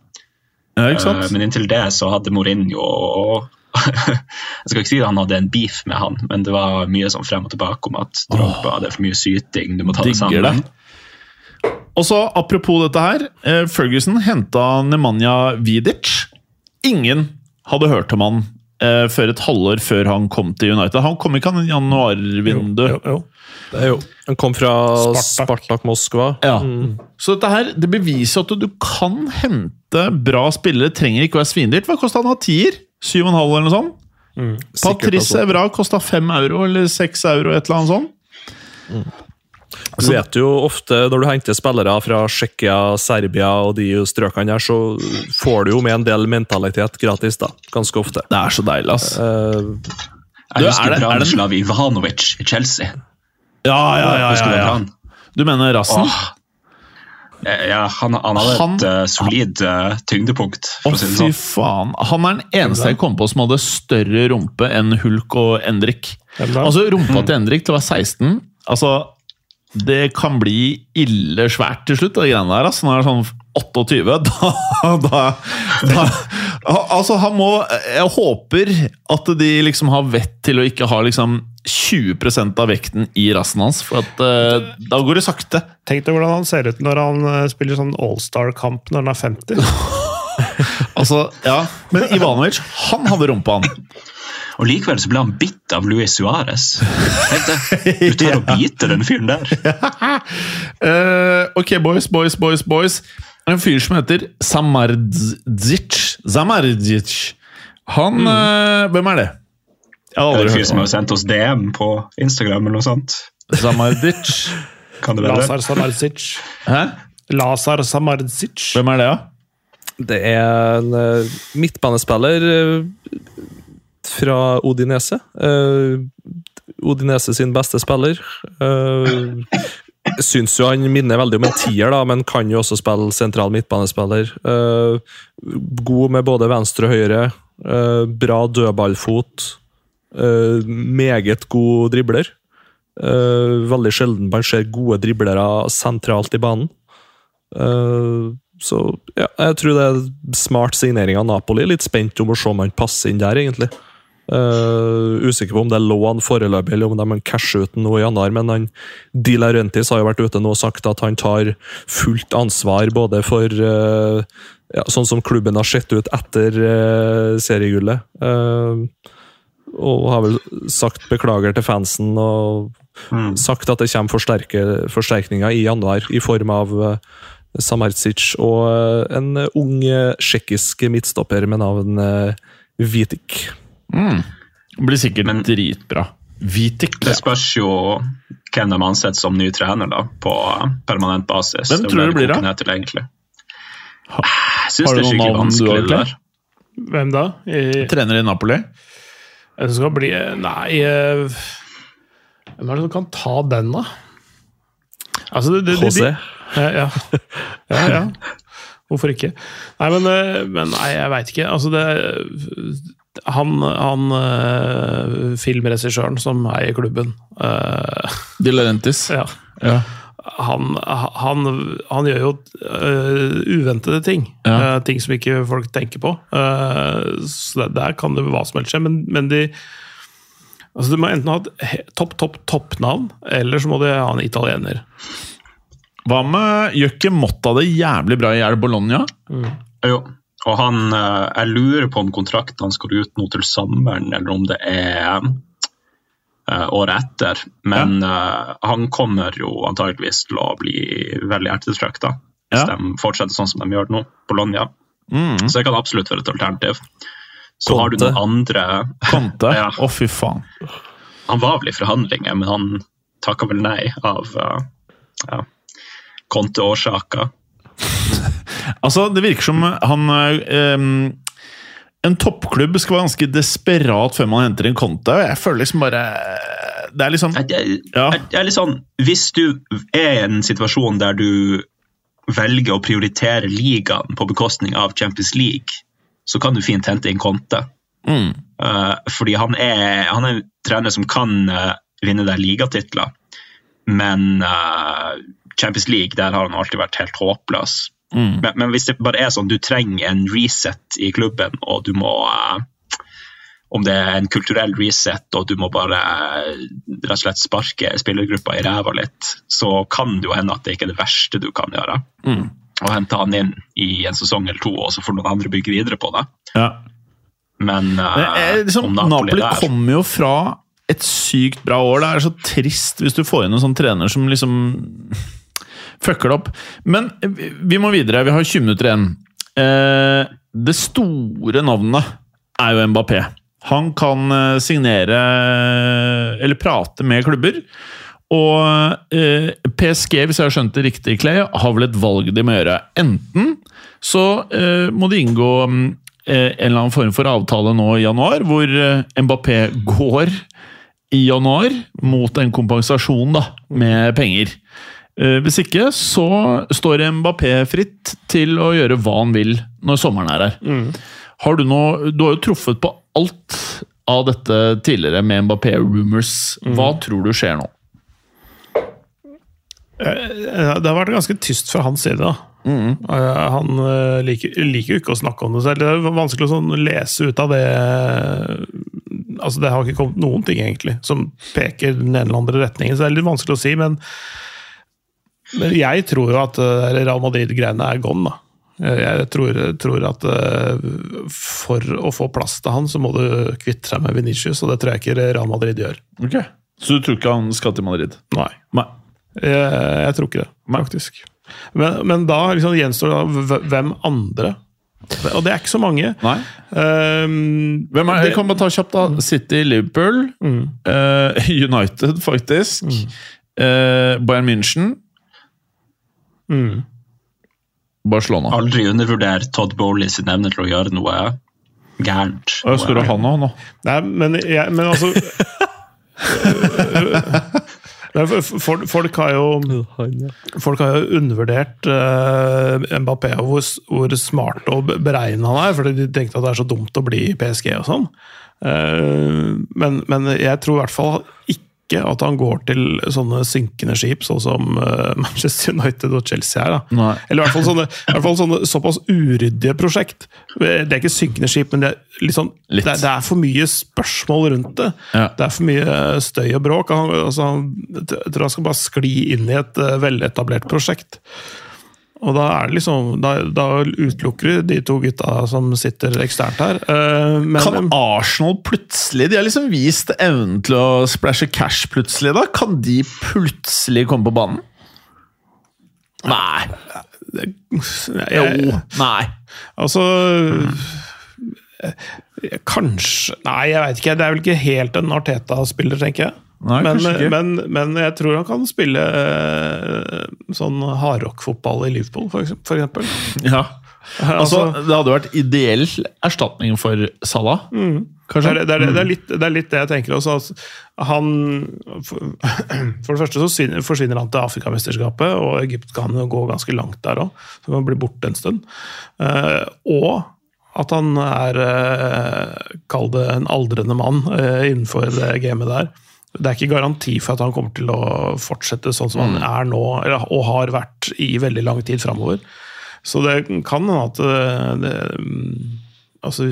Ja, ikke sant? Eh, Men inntil det så hadde Mourinho og Jeg skal ikke si at han hadde en beef med han, men det var mye sånn frem og tilbake om at Drogba, det er for mye syting, du må ta det sammen. det. Og så, Apropos dette her. eh, Ferguson henta Nemanja Vidic. Ingen hadde hørt om han eh, før et halvår før han kom til United. Han kom ikke han i januarvindu. Det er jo, Han kom fra Spartak. Spartak, Moskva. Ja. Så dette her, det beviser at du kan hente bra spillere. Trenger ikke være svindyrt. Hva kosta han av tier? 7,5 eller noe sånt? Mm, Patrice. Evra kosta 5 euro eller 6 euro, et eller annet sånt. Du vet jo ofte når du henter spillere fra Tsjekkia, Serbia og de strøkene der, så får du jo med en del mentalitet gratis, da. Ganske ofte. Det er så deilig, ass. Eh, Jeg husker er det- er det- Ivanovic i Chelsea. Ja, ja, ja. Ja, du ja. Du mener rassen? Åh. Ja, han, han hadde Han- et uh, solid uh, tyngdepunkt, Å, si fy sånn. faen. Han er den eneste jeg kom på som hadde større rumpe enn Hulk og Endrik. Altså, Rumpa til Endrik til å være 16 Altså, det kan bli ille svært til slutt, de greiene der. Altså, når det er sånn 28, da, da, da Altså, han må Jeg håper at de liksom har vett til å ikke ha liksom 20% av vekten i rassen hans, for at uh, da går det sakte. Tenk deg hvordan han ser ut når han eh, spiller sånn All-Star-kamp når han er 50. Altså, ja Men Ivanovic, han hadde rumpa, han. Og likevel så ble han bitt av Luis Suárez. Du tør å bite den fyren der. uh, ok, boys, boys, boys, boys. En fyr som heter Samardzic. Samardzic. Han eh, Hvem er det? Jeg har Det er aldri en fyr som har sendt oss DM på Instagram eller noe sånt. Samardzic. Kan det være? Lazar Samardzic. Hæ? Lazar Samardzic. Hvem er det, da? det er en eh, midtbanespiller fra Odinese. Uh, Odinese sin beste spiller. Uh, syns jo han minner veldig om en tier, da, men kan jo også spille sentral midtbanespiller. Uh, god med både venstre og høyre. Uh, bra dødballfot. Uh, meget god dribler. Veldig sjelden man ser gode driblere sentralt i banen. Så ja, jeg tror det er smart signering av Napoli. Litt spent om å se om han passer inn der, egentlig. Eh, usikker på om det lå han foreløpig, eller om de casher ut nå i januar. Men han, De Laurentis har jo vært ute nå og sagt at han tar fullt ansvar både for uh, ja, sånn som klubben har sett ut etter uh, seriegullet. Og har vel sagt beklager til fansen og Mm. sagt at det kommer forsterkninger i januar i form av uh, Samardzic og en ung uh, tsjekkisk midtstopper med navn uh, Vitik. Mm. Blir sikkert Men- dritbra. Vitik. Det spørs jo hvem de ansetter som ny trener da, på permanent basis. Hvem tror du blir det da? til, egentlig. Ha- Jeg syns har det du er skikkelig navn du har, vanskelig. det. Hvem da? I, Trener i Napoli. det skal bli Nei eh, Hvem er det som kan ta den, da? Altså, det, det, det. Ja, ja. ja, ja. Hvorfor ikke? Nei, men, eh, men nei, jeg veit ikke. Altså, det Han, han uh, filmregissøren som eier klubben uh, Di Laurentis. ja, Ja. han, han, han gjør jo uh, uventede ting. Ja. Uh, ting som ikke folk tenker på. Eh, så der, der kan det hva som helst skje, men, men de Altså, Du må enten ha et topp, topp, toppnavn, eller så må du ha en italiener. Hva med Gjør ikke Motta det jævlig bra i Gjerd Bologna? Bologna? Jo, og han, eh, Jeg lurer på om kontrakten skal ut nå til sommeren, eller om det er eh, året etter. Men ja. han kommer jo antageligvis til å bli veldig ettertrakta hvis Ja. de fortsetter sånn som de gjør nå, Bologna. Mm. Så det kan absolutt være et alternativ. Så har du den andre Conte? Å, Ja. fy faen. Han var vel i forhandlinger, men han takka vel nei av ja, konteårsaker. Altså, det virker som han ehm, En toppklubb skal være ganske desperat før man henter en konto. Jeg føler liksom bare Det er liksom Ja. jeg er litt sånn Hvis du er i en situasjon der du velger å prioritere ligaen på bekostning av Champions League, så kan du fint hente inn Conte. Mm. Uh, fordi han er, han er en trener som kan uh, vinne deg ligatitler, men uh, Champions League, der har han alltid vært helt håpløs. Mm. Men, men hvis det bare er sånn, du trenger en reset i klubben, og du må eh, Om det er en kulturell reset, og du må bare eh, rett og slett sparke spillergruppa i ræva litt, så kan det jo hende at det ikke er det verste du kan gjøre. Mm. Og hente han inn i en sesong eller to, og så får noen andre bygge videre på det. Ja. Men er liksom, om Napoli, Napoli, kommer jo fra et sykt bra år. Det er så trist hvis du får inn en sånn trener som liksom fucker det opp. Men vi- må videre. Vi har 20 minutter igjen. Eh, det store navnet er jo Mbappé. Han kan eh, signere eller prate med klubber. Og eh, PSG, hvis jeg har skjønt det riktig, Clay, har vel et valg de må gjøre. Enten så eh, må de inngå mm, eh, en eller annen form for avtale nå i januar, hvor eh, Mbappé går i januar mot en kompensasjon da, med penger. Eh, Hvis ikke så står Mbappé fritt til å gjøre hva han vil når sommeren er her. Har du, noe, du har jo truffet på alt av dette tidligere med Mbappé-rumors. Hva tror du skjer nå? Eh, Det har vært ganske tyst fra hans side. da. Eh, Han eh, liker, liker jo ikke å snakke om det selv. Det er vanskelig å sånn lese ut av det Altså, Det har ikke kommet noen ting egentlig som peker den ene eller andre retningen, så det er litt vanskelig å si. Men, men jeg tror jo at eh, Real Madrid-greiene er gone. da. Jeg tror, tror at eh, for å få plass til han, så må du kvitte deg med Venicius, og det tror jeg ikke Real Madrid gjør. Så du tror ikke han skal til Madrid? Nei. Nei. Jeg, jeg tror ikke det, faktisk. Men, men da liksom gjenstår det hvem andre. Og det er ikke så mange. Nei. Um, Hvem er, det- kan man ta kjapt, da. City, Liverpool, eh, United, faktisk. Eh, Bayern München. Mm. Barcelona. Aldri undervurder Todd Bowley sin evne til å gjøre noe gærent. Hva skal du ha nå? Nei, men, jeg, men altså Men f- f- Folk har jo Folk har jo undervurdert uh, Mbappé og hvor, hvor smart og beregna han er, fordi de tenkte at det er så dumt å bli i PSG og sånn. Uh, men, men jeg tror i hvert fall ikke at han går til sånne synkende skip, sånn som eh, Manchester United og Chelsea er. da. Eller i hvert fall sånne, i hvert fall sånne såpass uryddige prosjekt. Det er ikke synkende skip, men det er, litt sånn, Litt. Det, er, det er for mye spørsmål rundt det. Ja. Det er for mye støy og bråk. Han, altså, han- jeg tror han skal bare skli inn i et eh, veletablert prosjekt. Og da er det liksom Da, da utelukker de to gutta som sitter eksternt her. Eh, men, Kan Arsenal plutselig De har liksom vist evnen til å splæsje cash plutselig, da. Kan de plutselig komme på banen? Nei. jeg, Jo. Nei. Altså eh, Kanskje Nei, jeg veit ikke. Det er vel ikke helt en Arteta-spiller, tenker jeg. Nei, men, men, men jeg tror han kan spille eh, sånn hardrock-fotball i Liverpool, for eksempel. Ja. Altså, Altså- det hadde vært ideell erstatning for Salah. Det Kanskje? er, det, er, det, er litt, det er litt det jeg tenker også. Han, for, for det første så forsvinner han til Afrikamesterskapet, og Egypt kan gå ganske langt der òg. Så kan han bli borte en stund. Eh, og at han er, uh, kall det en aldrende mann eh, innenfor det gamet der. Det er ikke garanti for at han kommer til å fortsette sånn som han er nå, eller, og har vært i veldig lang tid framover. Så det kan hende at eh, det, Altså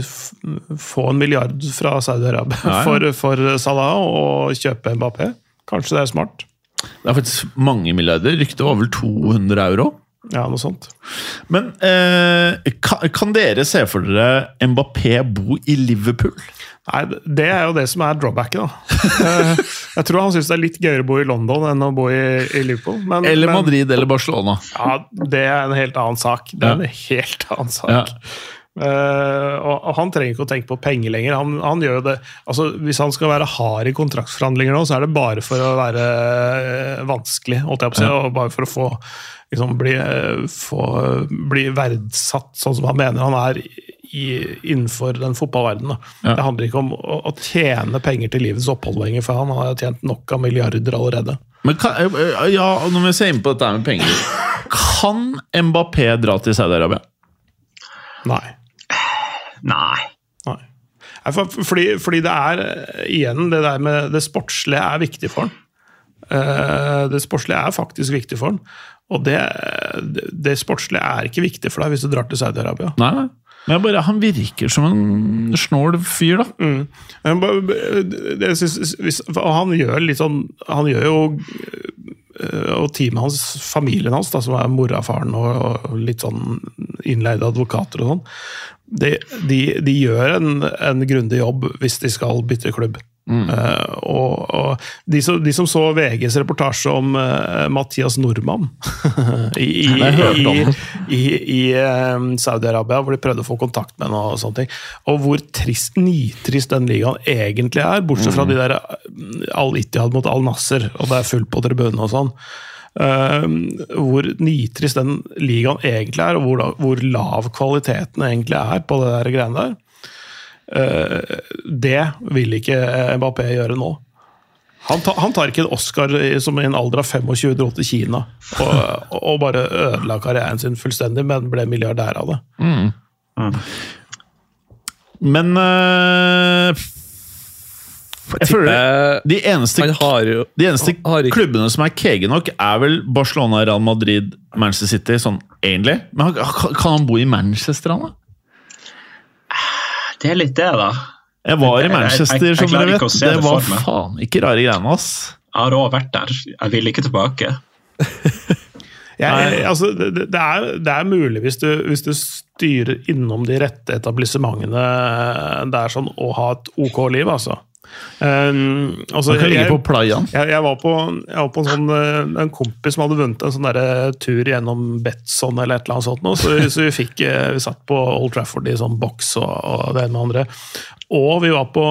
få en milliard fra Saudi-Arabia for, for Salah og kjøpe Mbappé. Kanskje det er smart. Det er faktisk mange milliarder. Ryktet var vel 200 euro. Ja, noe sånt. Men eh, kan, kan dere se for dere Mbappé bo i Liverpool? Nei, Det er jo det som er drawbacket, da. Eh, Jeg tror han syns det er litt gøyere å bo i London enn å bo i, i Liverpool. Men, Eller men- Madrid eller Barcelona? Ja, det er en helt annen sak. Det er en helt annen sak. Ja. Eh, og, han trenger ikke å tenke på penger lenger. Han, han gjør jo det, altså Hvis han skal være hard i kontraktsforhandlinger nå, så er det bare for å være uh, vanskelig, holdt jeg på å si, og bare for å få, liksom, bli, uh, få bli verdsatt sånn som han mener han er i, innenfor den fotballverdenen. Ja. Det handler ikke om å, å tjene penger til livets opphold lenger, for han har tjent nok av milliarder allerede. Men kan, ja, når vi ser inn på dette med penger Kan Mbappé dra til Saudi-Arabia? Nei. Nei. Nei. Nei, for, fordi, fordi det er eh, igjen det der med det sportslige er viktig for han. Eh, det sportslige er faktisk viktig for han. Og det, det, sportslige er ikke viktig for deg hvis du drar til Saudi-Arabia. Nei, nei. Men jeg bare, han virker som en snål fyr, da. Mm. Men bare- det synes, hvis, han gjør litt sånn Han gjør jo øh, Og teamet hans, familien hans, da, som er mora, faren og, og litt sånn innleide advokater og sånn, de, de, de gjør en, en grundig jobb hvis de skal bytte klubb. Eh, og, og de, som, de som så VGs reportasje om uh, Mathias Nordmann i, i, i, i, eh, Saudi-Arabia, hvor de prøvde å få kontakt med henne. Og sånne ting. Og hvor trist, nitrist den ligaen egentlig er, bortsett fra de der Al-Ittihad mot Al-Nasser, og det er fullt på tribunen og sånn. Eh, hvor nitrist den ligaen egentlig er, og hvor, hvor lav kvaliteten egentlig er på det der greiene der. Eh, det vil ikke Mbappé gjøre nå. Han, ta, han tar ikke en Oscar som i en alder av 25 dro til Kina og, og bare ødela karrieren sin fullstendig, men ble milliardær av det. Men øh, Jeg føler de eneste, har jo de eneste har ikke- klubbene som er kege nok, er vel Barcelona, Real Madrid, Manchester City, sånn egentlig. Men kan han bo i Manchester, han da? Det er litt det, da. Jeg var i jeg- Manchester, jeg- jeg som dere vet. Det det var for meg. faen ikke rare greiene, ass. Jeg har òg vært der. Jeg vil ikke tilbake. Jeg, jeg, altså, det, det- det, er, det er mulig hvis du, hvis du styrer innom de rette etablissementene der sånn, og ha et OK liv, altså. Um, altså kan ligge jeg- på playaen. Jeg, jeg, var på, jeg var på en, sånn, eh, en kompis som hadde vunnet en sånn der tur gjennom Betson eller et eller annet sånt. nå, Så, så vi, fikk, eh, vi satt på Old Trafford i sånn boks og, og det ene med andre. Og vi var på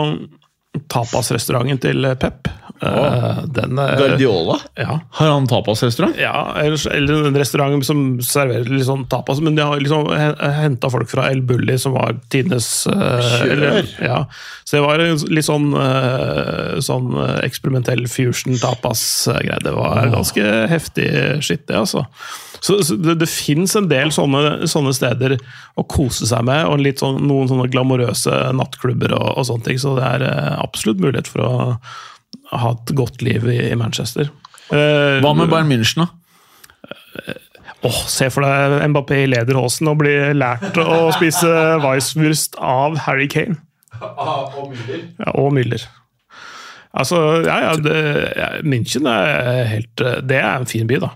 tapasrestauranten til Pep. Oh. Den, eh, Guardiola? ja. Har han tapasrestaurant? Ja, eller, eller en restaurant som serverer litt sånn tapas, men de har liksom henta folk fra El Bulli, som var tidenes eh, Kjør! ja. Så det var litt sånn, eh, sånn eh, eksperimentell fusion tapas-greie. Det var ganske heftig skitt, det, altså. Så, så det, det fins en del sånne, sånne steder å kose seg med, og litt sånn, noen sånne glamorøse nattklubber og, og sånne ting, så det er eh, absolutt mulighet for å ha et godt liv i, i Manchester. Eh, Hva med Bayern München, da? Åh, Se for deg Mbappé i lederhosen og bli lært å spise weisswurst av Harry Kane. Ja, og Müller. Altså, ja, ja, det, ja, München er helt Det er en fin by, da.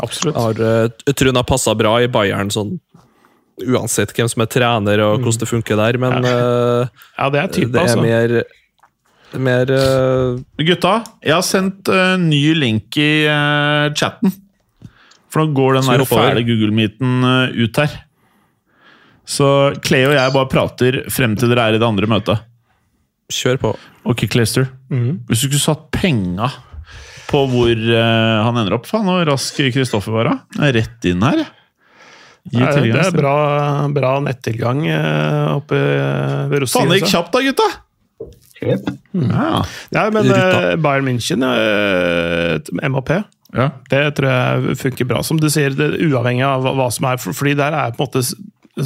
Absolutt. har, eh, jeg tror hun har passa bra i Bayern, sånn uansett hvem som er trener og hvordan det funker der, men ja. Ja, det er type, det er altså. mer mer uh... Gutta, jeg har sendt uh, ny link i uh, chatten. For nå går den der fæle Google-meeten eh, ut her. Så Clay og jeg bare prater frem til dere er i det andre møtet. Kjør på. Ok, Clayster. Mhm. Hvis du skulle satt penga på hvor uh, han ender opp Faen, hvor rask Kristoffer var, da. Rett inn her. Gi Det er, er bra, bra nettilgang uh, oppe ved Faen, det gikk kjapt da, gutta! Ja. Ja, men eh, Bayern München, uh, MAP, ja. det tror jeg funker bra. Som du sier, det, uavhengig av hva, som er, for, fordi der er på en måte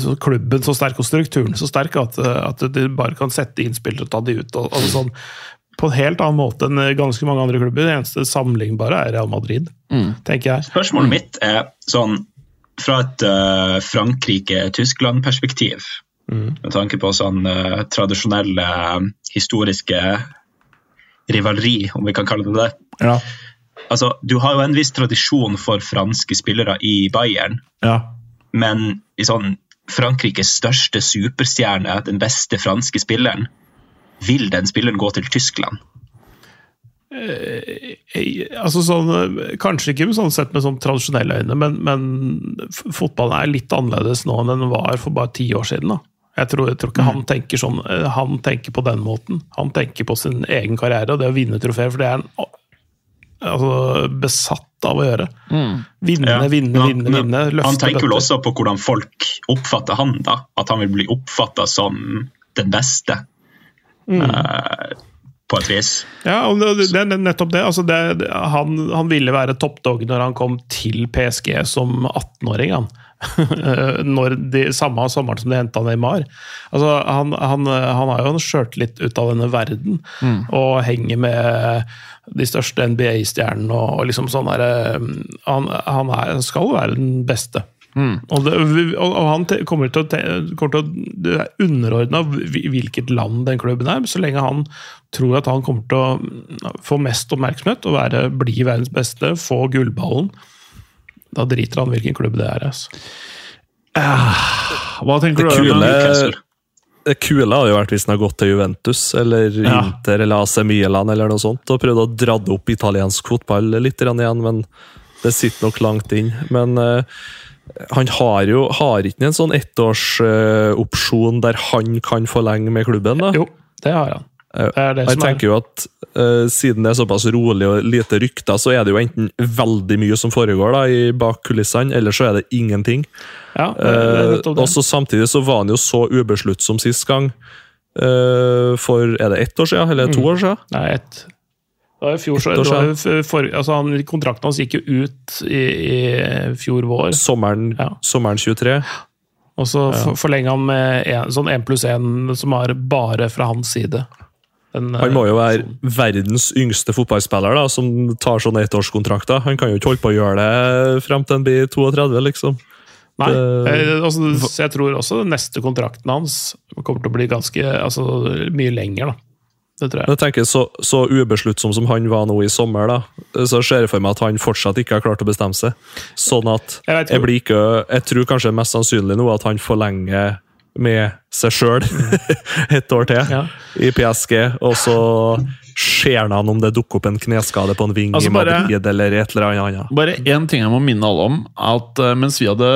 så klubben så sterk og strukturen så sterk at, at du bare kan sette inn spillere og ta de ut. Og, og sånn, på en helt annen måte enn ganske mange andre klubber. Det eneste sammenlignbare er Real Madrid, tenker jeg. Spørsmålet mitt er sånn fra et uh, Frankrike-Tyskland-perspektiv. Med tanke på sånn uh, tradisjonelle eh, historiske rivaleri, om vi kan kalle det det. Ja. Altså, du har jo en viss tradisjon for franske spillere i Bayern, ja. men i sånn Frankrikes største superstjerne, den beste franske spilleren, vil den spilleren gå til Tyskland? Eh, Altså sånn, eh, kanskje ikke sånn sett med sånn tradisjonelle øyne, men, men fotballen er litt annerledes nå enn den var for bare ti år siden. da. Jeg tror, jeg tror ikke han tenker sånn, eh, han tenker på den måten. Han tenker på sin egen karriere og det å vinne trofeer, for det er han altså, besatt av å gjøre. Vinne, Ja, vinne, han- vinne, vinne. Løfte Han tenker vel også på hvordan folk oppfatter han, da. At han vil bli oppfatta som den beste. Mm. Eh, på et vis. Ja, og det, det er nettopp det. Altså det, han, han ville være toppdog når han kom til PSG som 18-åring. han. når de, Samme sommeren som de henta Neymar. Altså, han, han, han har jo en sjøltillit ut av denne verden, og henger med de største NBA-stjernene og, og liksom sånn derre han, han er, skal være den beste. Og, det, og, og han kommer til å, kommer til å Det er underordna hvilket land den klubben er, så lenge han tror at han kommer til å få mest oppmerksomhet og være, bli verdens beste, få gullballen. Da driter han hvilken klubb det er. Altså. Hva tenker Det du? kule- Øyvind? Newcastle. Det kule hadde jo vært hvis han hadde gått til Juventus eller Ja. Inter eller AC Milan eller noe sånt, og prøvd å dra opp italiensk fotball litt igjen, men det sitter nok langt inn. Men eh, han har jo har ikke en sånn ettårsopsjon der han kan forlenge med klubben, da? Jo, det har han. Det det Jeg som er tenker jo at uh, Siden det er såpass rolig og lite rykter, så er det jo enten veldig mye som foregår da, i bak kulissene, eller så er det ingenting. ja, det er det. og så Samtidig så var han jo så ubesluttsom sist gang. Uh, for er det ett år siden, eller to år siden? Nei, et det var fjor, så, var for, altså han, Kontrakten hans gikk jo ut i, i fjor vår. Sommeren, Ja. sommeren 23. Og så ja. forlenga han med en, sånn én pluss én som er bare fra hans side. Den, Han må jo være sånn- verdens yngste fotballspiller da, som tar sånne ettårskontrakter. Han kan jo ikke holde på å gjøre det frem til han blir 32, liksom. Nei, det- eh, altså, så jeg tror også den neste kontrakten hans kommer til å bli ganske altså, mye lenger. da. Det tror jeg. Jeg tenker så, så ubesluttsom som han var nå i sommer, da, så ser jeg for meg at han fortsatt ikke har klart å bestemme seg. Sånn at Jeg jeg, blir ikke, jeg tror kanskje mest sannsynlig nå at han forlenger med seg sjøl et år til Ja. i PSG, og så ser han om det dukker opp en kneskade på en ving Altså i bare- Madrid eller et eller annet. Bare én ting jeg må minne alle om. At eh, mens vi hadde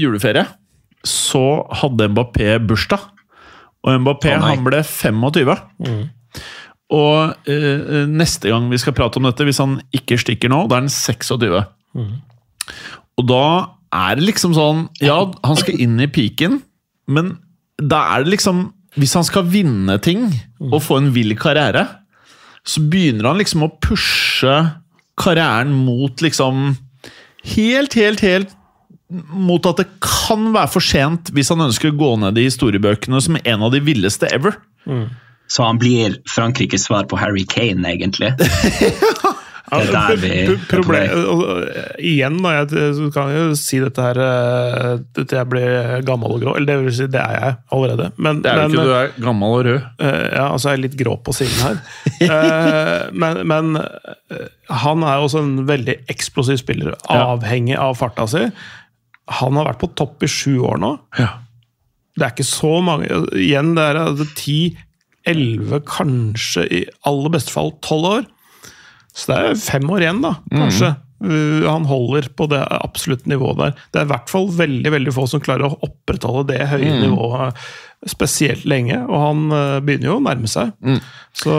juleferie, så hadde Mbappé bursdag. Og Mbappé oh, han ble 25. Og eh, neste gang vi skal prate om dette, hvis han ikke stikker nå, da er han 26. Og da er det liksom sånn Ja, han skal inn i piken, men da er det liksom Hvis han skal vinne ting og få en vill karriere, så begynner han liksom å pushe karrieren mot liksom Helt, helt, helt mot at det kan være for sent hvis han ønsker å gå ned i historiebøkene som en av de villeste ever. Så han blir Frankrikes svar på Harry Kane, egentlig. Ja, Igjen, da, jeg kan jo si dette her eh, til jeg blir gammel og grå. Eller det vil si, det er jeg allerede. Men, Det er jo men, ikke, du er gammel og rød. Eh, ja, altså jeg er litt grå på siden her. Eh, men men eh, han er også en veldig eksplosiv spiller, avhengig av farta si. Han har vært på topp i sju år nå. Ja. Det er ikke så mange Igjen, det er altså, 10-11, kanskje i aller beste fall 12 år. Så det er fem år igjen, da, kanskje. Mm. han holder på det absolutte nivået der. Det er i hvert fall veldig veldig få som klarer å opprettholde det høye nivået spesielt lenge, og han uh, begynner jo å nærme seg. Så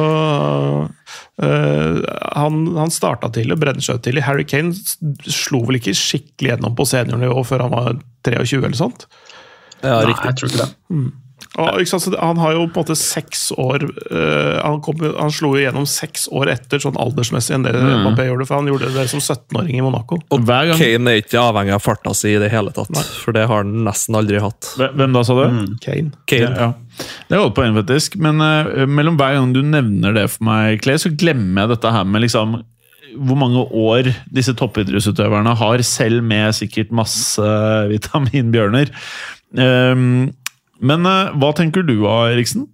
uh, han, han starta tidlig, seg tidlig. Harry Kane slo vel ikke skikkelig gjennom på seniornivå før han var 23 eller sånt. Ja, Nei, riktig. jeg tror ikke det. Og, ikke sant, så han har jo på en måte seks år uh, han, kom, han slo jo gjennom seks år etter sånn aldersmessig enn det Mbappé gjorde, for han gjorde det som 17-åring i Monaco. Og hver gang Kane er ikke avhengig av farta si i det hele tatt, for det har han nesten aldri hatt. Hvem da, sa du? Kane. Kane. Ja, ja. Det er godt poeng, faktisk. Men uh, mellom hver gang du nevner det for meg, Clay, så glemmer jeg dette her med liksom hvor mange år disse toppidrettsutøverne har, selv med sikkert masse vitaminbjørner. Um, men uh, hva tenker du av Eriksen?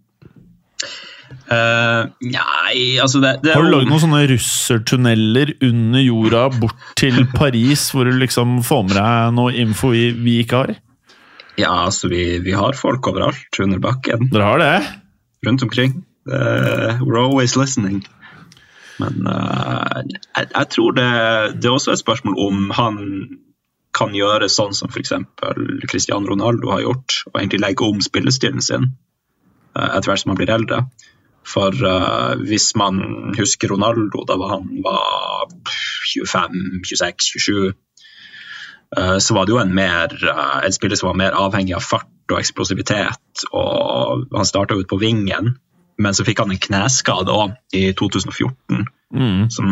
Uh, nei, altså det, det Har du lagd noen sånne russertunneler under jorda bort til Paris, hvor du liksom får med deg noe info vi, vi ikke har? Ja, altså vi, vi har folk overalt under bakken, Dere har det? rundt omkring. Uh, we're always listening. Men uh, jeg, jeg tror det, det er også et spørsmål om han kan gjøre sånn som f.eks. Cristiano Ronaldo har gjort, og egentlig legge om spillestilen sin eh, etter hvert som han blir eldre. For uh, hvis man husker Ronaldo, da han var 25, 26, 27 uh, så var det jo en, mer, uh, en spiller som var mer avhengig av fart og eksplosivitet. og Han starta ut på vingen, men så fikk han en kneskade òg i 2014. Mm. som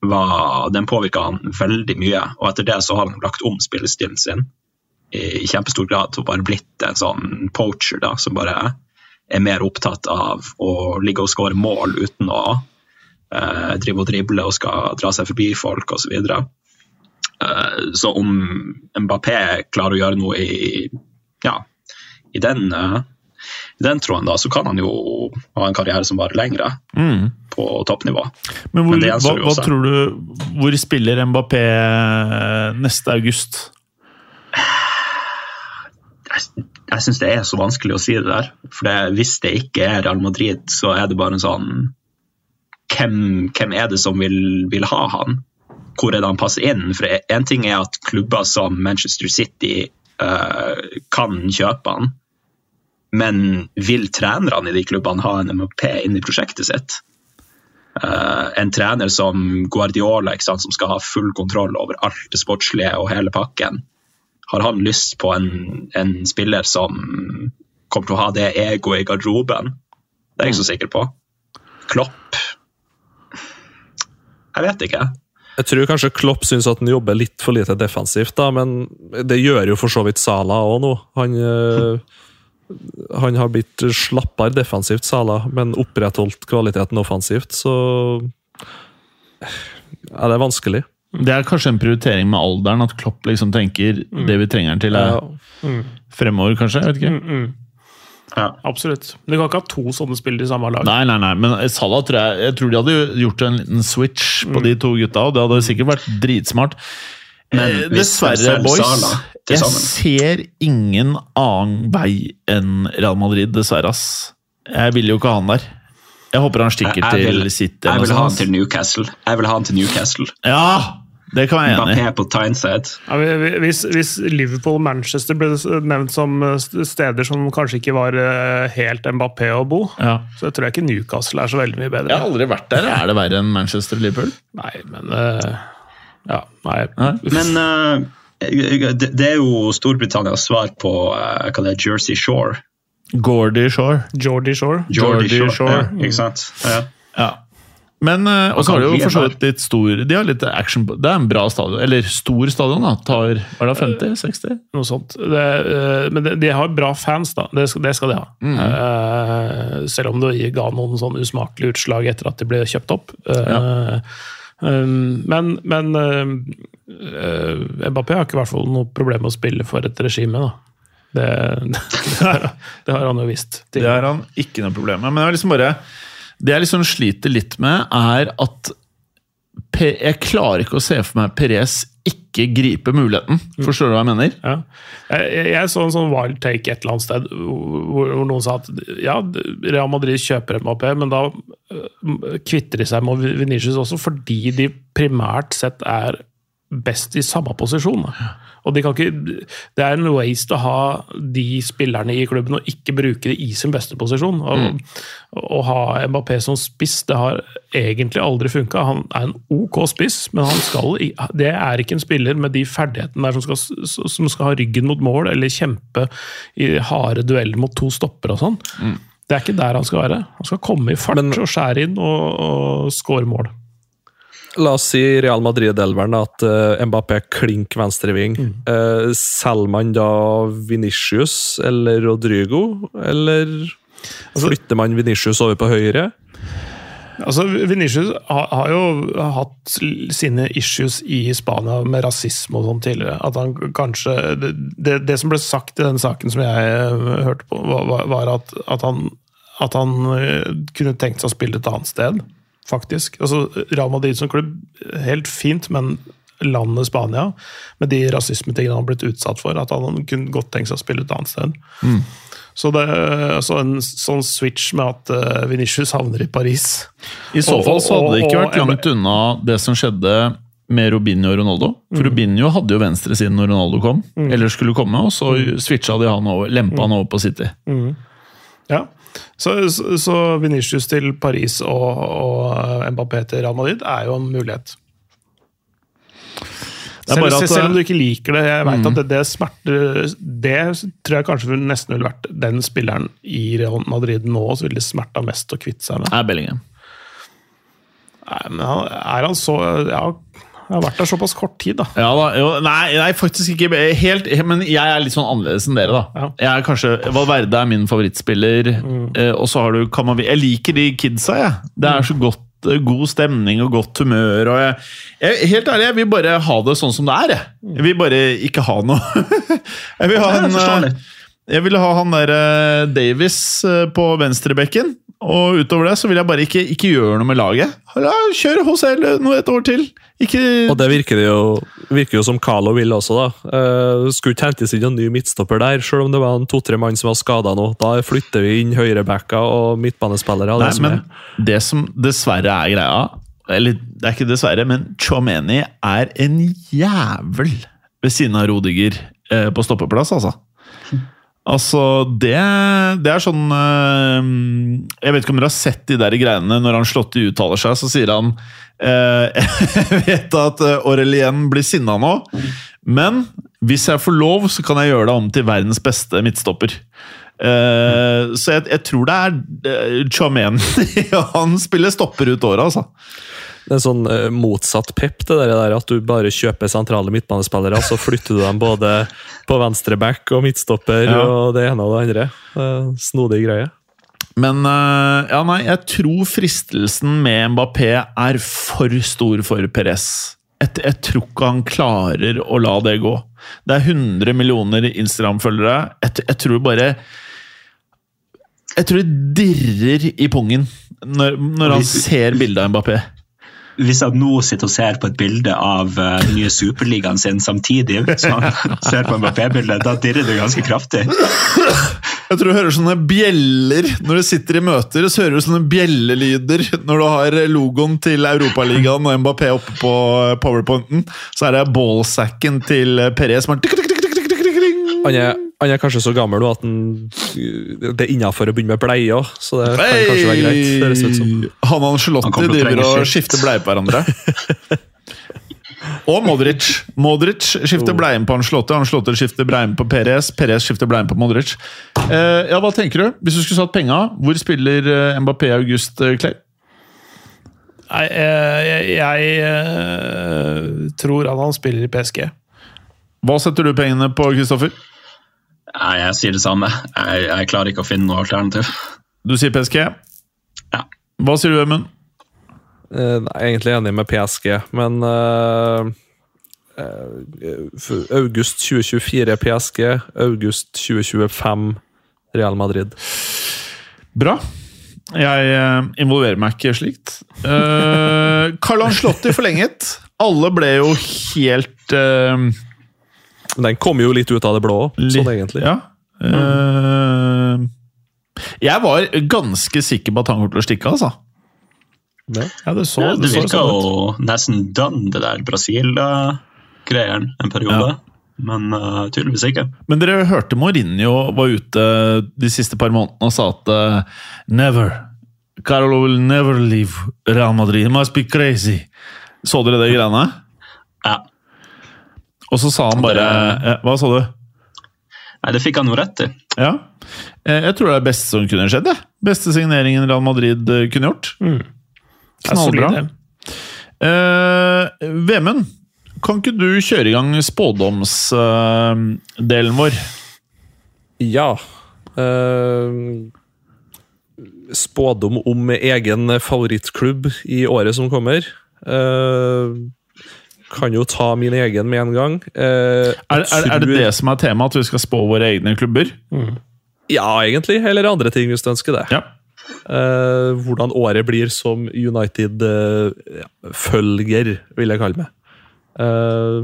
var, Den påvirka han veldig mye. Og etter det så har han lagt om spillestilen sin i, kjempestor grad og bare blitt en sånn poacher da, som bare er mer opptatt av å ligge og skåre mål uten å eh, drive og drible og skal dra seg forbi folk osv. Så. Eh, så om Mbappé klarer å gjøre noe i, ja, i den eh, i den tråden, da, så kan han jo ha en karriere som varer lengre Mm. på toppnivå. Men hvor, Men det hva, hva tror du Hvor spiller Mbappé neste august? jeg, jeg syns det er så vanskelig å si det der. For det, hvis det ikke er Real Madrid, så er det bare en sånn Hvem, hvem er det som vil, vil ha han? Hvor er det han passer inn? For én ting er at klubber som Manchester City uh, kan kjøpe han, men vil trenerne i de klubbene ha en MOP inn i prosjektet sitt? Uh, en trener som Guardiola, sant, som skal ha full kontroll over alt det sportslige og hele pakken, har han lyst på en, en spiller som kommer til å ha det egoet i garderoben? Det er jeg ikke så sikker på. Klopp Jeg vet ikke. Jeg tror kanskje Klopp syns at han jobber litt for lite defensivt, da, men det gjør jo for så vidt Sala òg nå. Han, eh, han har blitt slappere defensivt, Sala, men opprettholdt kvaliteten offensivt, så Ja, det er vanskelig. Det er kanskje en prioritering med alderen, at Klopp liksom tenker det vi trenger han til, er Ja. fremover, kanskje? Jeg vet ikke. Mm, mm. Ja. Absolutt. Men du kan ikke ha to sånne spillere i samme lag. Nei, nei, nei, men Salah tror jeg, jeg tror de hadde gjort en liten switch på de to gutta, og det hadde sikkert vært dritsmart. Men Eh, Dessverre, boys. Salah til Jeg sammen. ser ingen annen vei enn Real Madrid, dessverre. ass. Jeg vil jo ikke ha han der. Jeg håper han stikker Jeg- jeg vil- til City. Jeg vil ha han til Newcastle. Jeg vil ha han til Newcastle. Ja! Det kan jeg være enig i. Hvis, hvis Liverpool og Manchester ble nevnt som eh, steder som kanskje ikke var eh, helt Mbappé å bo, Ja. så tror jeg ikke Newcastle er så veldig mye bedre. Jeg har aldri vært der. Er det verre enn Manchester og Liverpool? Nei, men uh, Ja, nei. Nei. Men eh, det, er jo Storbritannias svar på eh, hva det er, Jersey Shore. Gordy Shore. Jordy Shore. Geordie Shore. Shore. Ja, ikke sant? Ja. Ja. Men uh, og så har de jo for så vidt litt stor De har litt action på Det er en bra stadion. Eller stor stadion, da. Tar hva er det, 50-60? Noe sånt. Det, eh, men de, de har bra fans, da. Det skal, det skal de ha. Mm. selv om det ga noen sånn usmakelige utslag etter at de ble kjøpt opp. Eh, um, men men eh, eh, Mbappé har ikke i hvert fall noe problem med å spille for et regime, da. Det, det, har, han jo visst. Det har han ikke noe problem med. Men det liksom bare Det jeg liksom sliter litt med, er at jeg klarer ikke å se for meg Perez ikke gripe muligheten. Forstår du hva jeg mener? Ja. Jeg, jeg så en sånn wild take et eller annet sted hvor, hvor noen sa at ja, Real Madrid kjøper MAP, men da øh, kvitter de seg med Venicius også fordi de primært sett er best i samme posisjon. da. Og de kan ikke, Det er en waste å ha de spillerne i klubben og ikke bruke det i sin beste posisjon. Å Å ha Mbappé som spiss det har egentlig aldri funka. Han er en OK spiss, men han skal, det er ikke en spiller med de ferdighetene der som skal, som skal ha ryggen mot mål eller kjempe i harde dueller mot to stopper og sånn. Det er ikke der han skal være. Han skal komme i fart Men- og skjære inn og, og score mål. La oss si Real Madrid-elveren at uh, Mbappé klink venstreving. Uh, selger man da Vinicius eller Rodrigo, eller flytter man Vinicius over på høyre? Altså, Vinicius har, har jo hatt sine issues i Spania med rasisme og sånn tidligere. At han kanskje Det, det, som ble sagt i den saken som jeg eh, hørte på, var, var- at, at han, at han eh, kunne tenkt seg å spille et annet sted, faktisk. Altså, Real Madrid som klubb, helt fint, men landet Spania, med de rasismetingene han har blitt utsatt for, at han kunne godt tenkt seg å spille et annet sted. Så det, altså en sånn switch med at uh, Venitius havner i Paris I så fall så hadde det ikke vært langt unna det som skjedde med Robinho og Ronaldo. For Robinho hadde jo venstresiden når Ronaldo kom, eller skulle komme, og så switcha de han over, lempa han over på City. Ja. Så, så, så Venitius til Paris og, og Mbappé til Real Madrid er jo en mulighet. Selv, at- selv om du ikke liker det, jeg vet Mm. at det, det smerter Det tror jeg kanskje nesten ville vært den spilleren i Real Madrid nå som ville smerta mest å kvitte seg med. Er Bellingham. Nei, men han, er han så Ja, han har vært der såpass kort tid, da. Ja da, jo, nei, nei, faktisk ikke helt. Men jeg er litt sånn annerledes enn dere, da. Ja. Jeg er kanskje, Valverde er min favorittspiller, eh, og så har du Kamavi. Jeg liker de kidsa, jeg. Det er så godt, eh, god stemning og godt humør. og jeg, jeg, Helt ærlig, jeg vil bare ha det sånn som det er. Jeg, jeg vil bare ikke ha noe. jeg vil ha en, jeg ville ha han der eh, Davis eh, på venstrebekken. Og utover det så vil jeg bare ikke, ikke gjøre noe med laget. Ja, kjør HCL noe et år til. Ikke Og det virker, det jo, virker jo som Carlo vil også, da. Uh, skulle ikke hentes inn en ny midtstopper der, selv om det var en to-tre mann som var skada nå. Da flytter vi inn høyrebacker og midtbanespillere. Nei, Det som men er. det som dessverre er greia Eller det er ikke dessverre, men Chomeni er en jævel ved siden av Rodiger eh, på stoppeplass, altså. Altså, det, det er sånn eh, Jeg vet ikke om dere har sett de der greiene når han Slåtti uttaler seg, så sier han eh, Jeg vet at eh, Aurelien blir sinna nå, men hvis jeg får lov, så kan jeg gjøre deg om til verdens beste midtstopper. Eh, så jeg, jeg tror det er uh, Chomeni. han spiller stopper ut året, altså. Det er sånn eh, motsatt pep, det der, at du bare kjøper sentrale midtbanespillere, så flytter du dem både på venstre back og midtstopper Ja. og det ene og det andre. Snodig greie. Men eh, ja, nei, jeg tror fristelsen med Mbappé er for stor for Perez. Jeg, jeg tror ikke han klarer å la det gå. Det er 100 millioner Instagram-følgere. Jeg, jeg tror bare Jeg tror det dirrer i pungen når, når han ser bildet av Mbappé. Hvis han nå sitter og ser på et bilde av uh, den nye superligaen sin samtidig som han ser på Mbappé-bildet, da dirrer det ganske kraftig. Jeg tror du hører sånne bjeller når du sitter i møter. Så hører du sånne bjellelyder når du har logoen til Europaligaen og Mbappé oppe på powerpointen. Så er det ballsacken til Perez som er Han er, han er kanskje så gammel nå at han, det er innafor å begynne med bleie òg, så det kan kanskje være greit. Det høres ut som. Han og Han Angelotti driver og skifter bleie på hverandre. Og Modric. Modric skifter bleien på Angelotti, Angelotti skifter bleien på Perez, Perez skifter bleien på Modric. Eh, ja, Hva tenker du? Hvis du skulle satt penga, hvor spiller eh, Mbappé august, eh, Clay? Nei, jeg, jeg, jeg eh, tror at han spiller i PSG. Hva setter du pengene på, Kristoffer? Nei, jeg sier det samme. Jeg, jeg klarer ikke å finne noe alternativ. Du sier PSG. Ja. Hva sier du, Emund? Eh, Jeg er egentlig enig med PSG, men uh, eh, August 2024 PSG, august 2025 Real Madrid. Bra. Jeg involverer meg ikke slikt. Uh, Carl Anslotti forlenget. Alle ble jo helt eh, Den kom jo litt ut av det blå òg, sånn egentlig. Ja. Eh, jeg var ganske sikker på at han kom til å stikke, altså. Ja. Ja, det så, Ja, det det så virka sånn jo nesten done, det der Brasil-greiene, en periode. Men uh, tydeligvis ikke. Men dere hørte Mourinho var ute de siste par månedene og sa at uh, Never. Carlo will never leave Real Madrid. He must be crazy. Så dere det greiene? Ja. Og så sa han bare eh, Hva sa du? Nei, det fikk han jo rett i. Ja. Eh, Jeg tror det er det beste som kunne skjedd. det. Beste signeringen Real Madrid eh, kunne gjort. Solid, Knallbra. Eh, Vemund, kan ikke du kjøre i gang spådomsdelen vår? Ja. eh, spådom om egen favorittklubb i året som kommer. Eh, kan jo ta min egen med en gang. Eh, Er, er, er det det som er temaet, at vi skal spå våre egne klubber? Ja, egentlig. Eller andre ting, hvis du ønsker det. Ja. Eh, hvordan året blir som United-følger, vil jeg kalle meg. Eh,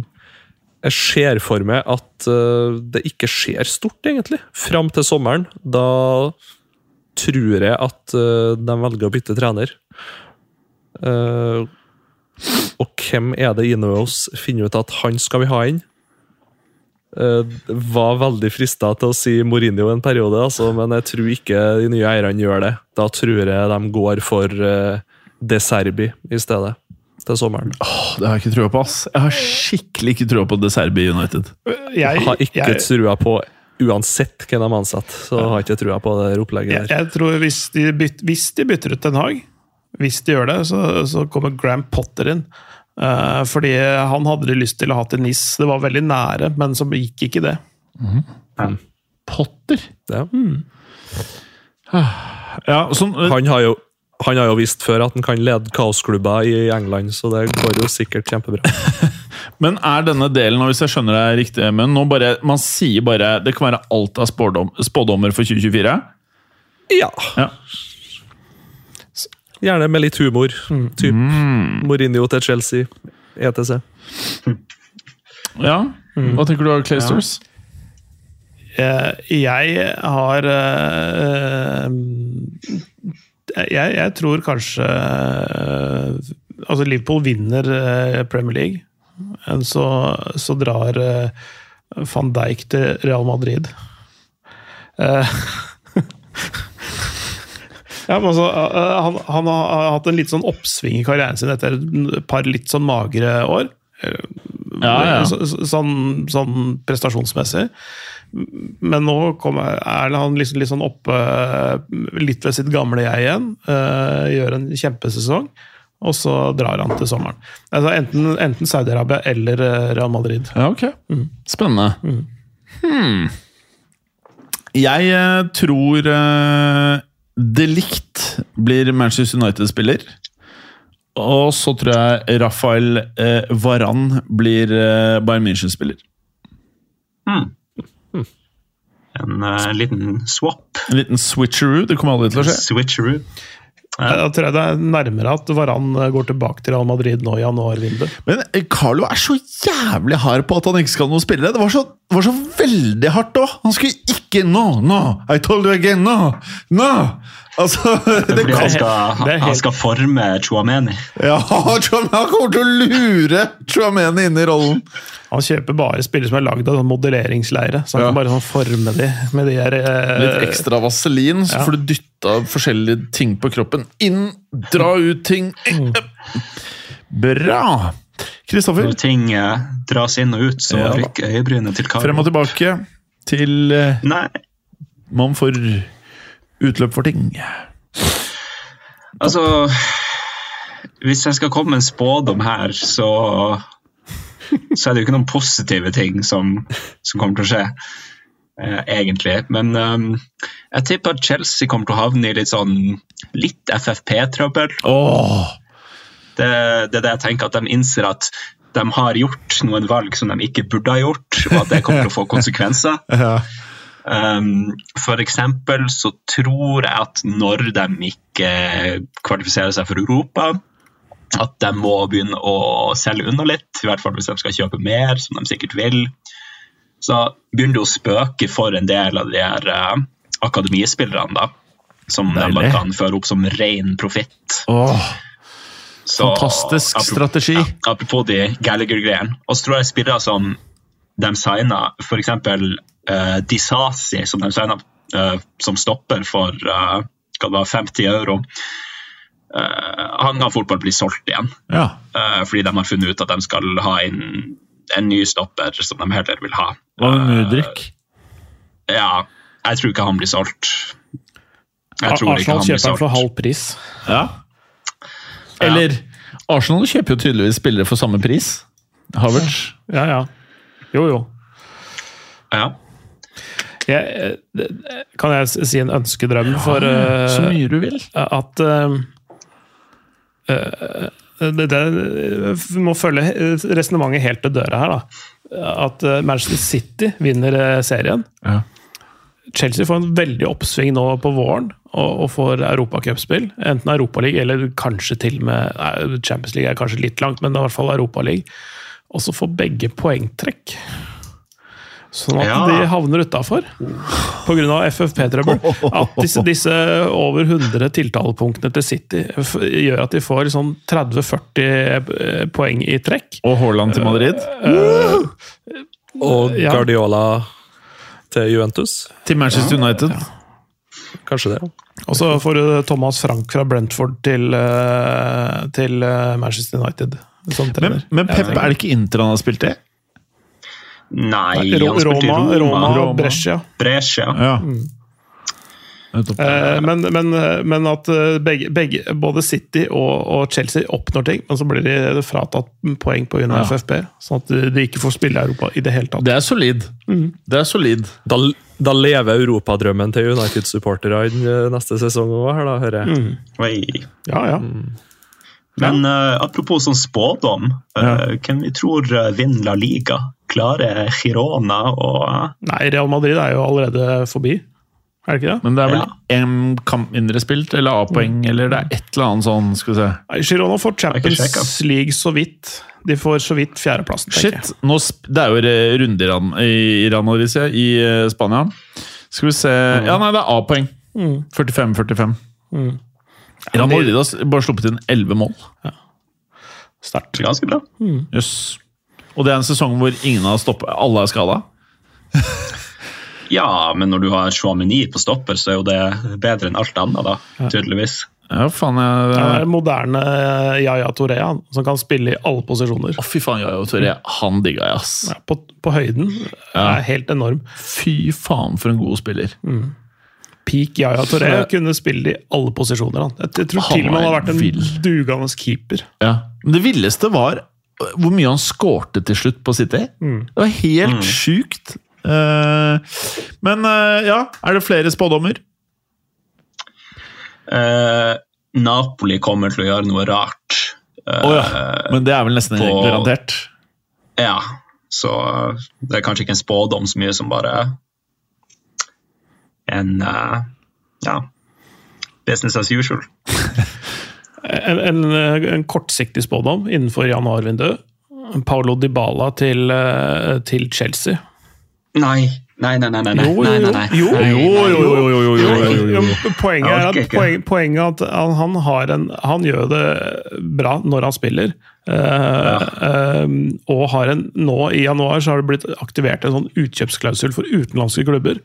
jeg ser for meg at eh, det ikke skjer stort, egentlig, fram til sommeren. Da tror jeg at eh, de velger å bytte trener. Eh, og hvem er det Ineos finner ut at han skal vi ha inn? Uh, var veldig frista til å si Mourinho en periode, altså, men jeg tror ikke de nye eierne gjør det. Da tror jeg de går for uh, De Serbi i stedet. til sommeren. Oh, det har jeg ikke trua på, ass. Jeg har skikkelig ikke trua på De Serbi United. Jeg, Jeg har ikke jeg, trua på Uansett hvem de ansetter, så har jeg ikke trua på det opplegget jeg, der. jeg tror hvis de, byt, hvis de bytter ut Den Hag, hvis de gjør det, så, så kommer Graham Potter inn. Uh, fordi han hadde de lyst til å ha til NIS. Det var veldig nære, men så gikk ikke det. Potter? Ja. Ja, sånn, Han har jo han har jo visst før at han kan lede kaosklubber i England, så det går jo sikkert kjempebra. Men er denne delen, og hvis jeg skjønner deg riktig, men nå bare, man sier bare Det kan være alt av spådom, spådommer for 2024? Ja. Ja. Gjerne med litt humor. Typ Mourinho til Chelsea, ETC. ja. Hva tenker du av Claysters? Ja. jeg har eh, jeg, jeg tror kanskje eh, Altså, Liverpool vinner eh, Premier League, men så, så drar eh, van Dijk til Real Madrid. Eh, ja, men altså, eh, han, han har hatt en litt sånn oppsving i karrieren sin etter et par litt sånn magre år. Ja, ja. Så, så- sånn, sånn prestasjonsmessig. Men nå kommer, er han liksom, litt sånn oppe litt ved sitt gamle jeg igjen. eh, gjør en kjempesesong, og så drar han til sommeren. Altså Enten, enten Saudi-Arabia eller eh, Real Madrid. Ja, ok. Spennende. Hmm. Jeg eh, tror uh, Delict blir Manchester United-spiller. Og så tror jeg Rafael eh, Varan blir eh, Bayern München-spiller. Hmm. En uh, liten swap. En liten switcheroo. Det kommer aldri til å skje. Switcheroo. Da tror jeg det er nærmere at Varan går tilbake til Real Madrid nå i januarvinduet. Men eh, Carlo er så jævlig hard på at han ikke skal ha noe spillere. Det var så, var så veldig hardt òg! Han skulle ikke No, no! I told you again, no! No! Altså det Fordi kan, han skal, det helt- han skal forme Chouameni. Ja, han kommer til å lure Chouameni inn i rollen. Han kjøper bare spillere som er lagd av sånn modelleringsleire. Så han Ja. kan bare sånn forme de med de her eh, Litt ekstra vaselin, så ja. får du dytta forskjellige ting på kroppen. Inn, dra ut ting. Bra! Kristoffer, Når ting eh, dras inn og ut, så Ja. rykker øyebrynet til frem og tilbake til eh, Nei, man får utløp for ting. altså Hvis jeg skal komme med en spådom her, så så er det jo ikke noen positive ting som, som kommer til å skje, eh, egentlig. Men um, jeg tipper at Chelsea kommer til å havne i litt sånn litt FFP-trøbbel. Åh, Det, det er det jeg tenker, at de innser at de har gjort noen valg som de ikke burde ha gjort, og at det kommer til å få konsekvenser. ja. Um, for eksempel så tror jeg at når de ikke kvalifiserer seg for Europa, at de må begynne å selge unna litt, i hvert fall hvis de skal kjøpe mer, som de sikkert vil. Så begynner det å spøke for en del av de her uh, akademispillerne, da. Som de bare kan føre opp som ren profitt. Fantastisk apropos- strategi. ja, apropos de Gallagher-greiene. Og så tror jeg spillere som de signa, f.eks. Uh, Disasi, som de sender, uh, som stopper for uh, hva det var, 50 euro. Eh, han kan fort bare bli solgt igjen, Ja. eh, fordi de har funnet ut at de skal ha inn en ny stopper som de heller vil ha. Hva med Eh, Mudrik? ja, jeg tror ikke han blir solgt. Jeg tror ikke Arsenal han blir kjøper han for solgt. halv pris. Ja. Eller Arsenal kjøper jo tydeligvis spillere for samme pris. Havertz. Ja, ja. Jo, jo. Ja. Jeg, eh, kan jeg si en ønskedrøm for eh, Så mye du vil. at eh, eh, det, det, Vi må følge resonnementet helt til døra her, da. At eh, Manchester City vinner eh, serien. Ja. Chelsea får en veldig oppsving nå på våren og, og får europacupspill. Enten Europaliga eller kanskje til og med nei, Champions League er kanskje litt langt, men i hvert fall Europaliga. Og så får begge poengtrekk. Sånn at Ja. de havner utafor pga. FFP-trøbbel. At disse, disse over 100 tiltalepunktene til City f- gjør at de får sånn 30-40 poeng i trekk. Og Haaland til Madrid. Og Ja. Guardiola til Juventus. Til Manchester United. Kanskje det. Og så får du Thomas Frank fra Brentford til, eh, til eh, Manchester United Men, men Pep, er det ikke Inter han har spilt i? Nei, Ro- han spilte i Roma, Roma, Roma. Brescia. Brescia. Ja. Nettopp. Eh, Men, men, men at eh, begge, begge, både City og, og Chelsea oppnår ting, men så blir de fratatt poeng pga. Ja. FFP. Sånn at de ikke får spille i Europa i det hele tatt. Det er solid. Det er solid. Da, da lever europadrømmen til United-supportere eh, neste sesong òg, hører jeg. Oi. Ja, ja. Men uh, apropos sånn spådom, eh, hvem vi tror uh, vinner La Liga? Klarer Girona og Nei, Real Madrid er jo allerede forbi. Er det ikke det? Men det er vel Ja. kamp mindre spilt, eller A-poeng, eller det er et eller annet sånn, skal vi se. Nei, Girona får Champions. League så vidt. De får så vidt fjerdeplassen, tenker jeg. Shit, nå, sp- det er jo runde i Ran- i Iran og disse, i eh, Spania. Skal vi se Ja, nei, det er A-poeng. 45-45. Real Madrid har bare sluppet inn 11 mål. Sterkt. Ganske bra. Jøss. Og det er en sesong hvor ingen har stoppet. Alle er skada. Ja, men når du har Chouameni på stopper, så er jo det bedre enn alt annet, da. Tydeligvis. Ja, faen, jeg Det Å, er moderne Yaya Torea, som kan spille i alle posisjoner. fy faen, Jaja Torea, Han digga jeg, ass. Ja, på, på høyden er helt enorm. Fy faen, for en god spiller. Peak Yaya Touré kunne spille i alle posisjoner. Han. Jeg, jeg tror Han til og med han har vært en vill. dugende keeper. Ja. Men det villeste var hvor mye han skårte til slutt på City. Det var helt sjukt. Eh, men eh, ja, er det flere spådommer? Eh, Napoli kommer til å gjøre noe rart. Å ja. Men det er vel nesten på- garantert. Ja, så det er kanskje ikke en spådom så mye som bare en eh, ja, business as usual. En, en, en kortsiktig spådom innenfor januarvinduet. Paulo Dybala til, eh, til Chelsea. Nei, nei, nei, nei. nei, nei, Jo, nei, jo, jo, jo, jo, jo, jo, jo, jo, jo. Jo, Poenget er at, ikke. poenget er at han, han, har en, han gjør det bra når han spiller. Ja. Uh, og har en, nå i januar så har det blitt aktivert en sånn utkjøpsklausul for utenlandske klubber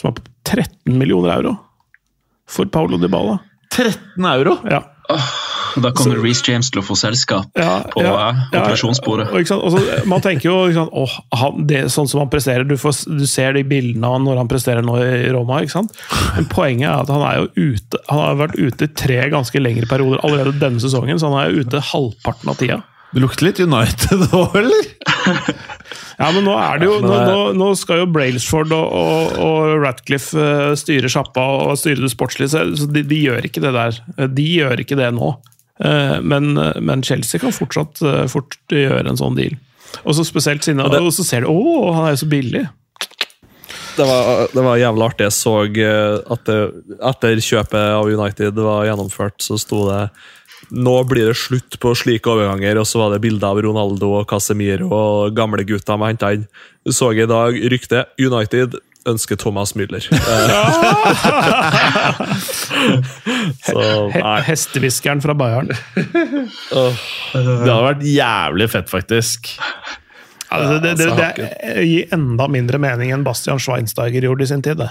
som er på 13 millioner euro for Paulo Dybala. 13 euro? Ja. Da kommer Reece James til å få selskap Ja, på ja, eh, ja, operasjonsbordet. og ikke sant? Og man tenker jo ikke sant? Åh, han, det, sånn som han presterer du, får, du ser de bildene av han når han presterer nå i Roma. ikke sant? Men poenget er at han er jo ute Han har vært ute i tre ganske lengre perioder allerede denne sesongen, så han er jo ute halvparten av tida. Det lukter litt United òg, eller? Ja, men nå er det jo, nå, nå, nå skal jo Brailsford og, og, og Ratcliffe eh, styre sjappa og styre det sportslige, så de, de gjør ikke det der. De gjør ikke det nå. Eh, Men, men Chelsea kan fortsatt eh, fort gjøre en sånn deal. Og så spesielt siden det- Og så ser du å, han er jo så billig. Det var, det var jævlig artig. Jeg så eh, at det, etter kjøpet av United var gjennomført, så sto det nå blir det slutt på slike overganger, og så var det bilder av Ronaldo og Casemiro og gamle gutter de henta inn. Så jeg i dag ryktet United ønsker Thomas Müller. så hestehviskeren fra Bayern. Det hadde vært jævlig fett, faktisk. Altså, det, det, det, det gir enda mindre mening enn Bastian Schweinsteiger gjorde i sin tid. det.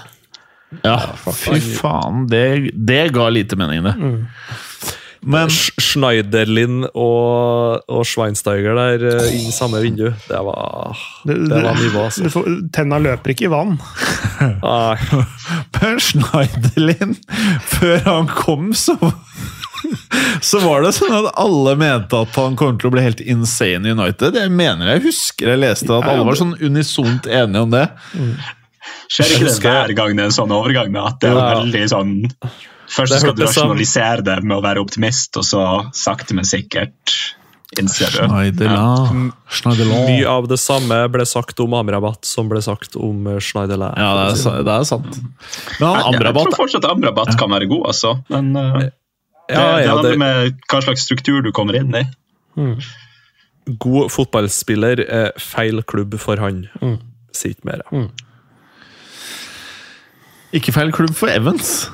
Ja, fy faen. Det, det ga lite mening, det. Men Sch- Schneiderlin og, og Schweinsteiger der eh, i samme vindu, det var, Det, det var nivå, altså. får, tenna løper ikke i vann. Nei. Men Schneiderlin, før han kom, så så var det sånn at alle mente at han kom til å bli helt insane i United. Jeg mener jeg husker jeg leste at alle var sånn unisont enige om det. Skjer ikke det hver gang det er en sånn overgang? At det er veldig sånn Først skal du sånn- rasjonalisere det med å være optimist, og så sakte, men sikkert innser du Schneiderlin. Schneiderlin. Mye av det samme ble sagt om Amrabat som ble sagt om eh, Schneiderlin. Ja, det er, det er sant. Men Jeg, jeg tror fortsatt Amrabat kan være god, altså. Men uh, det, Ja, det ja, handler det, med hva slags struktur du kommer inn i. god fotballspiller er feil klubb for han. Sier ikke mer. Ikke feil klubb for Evans.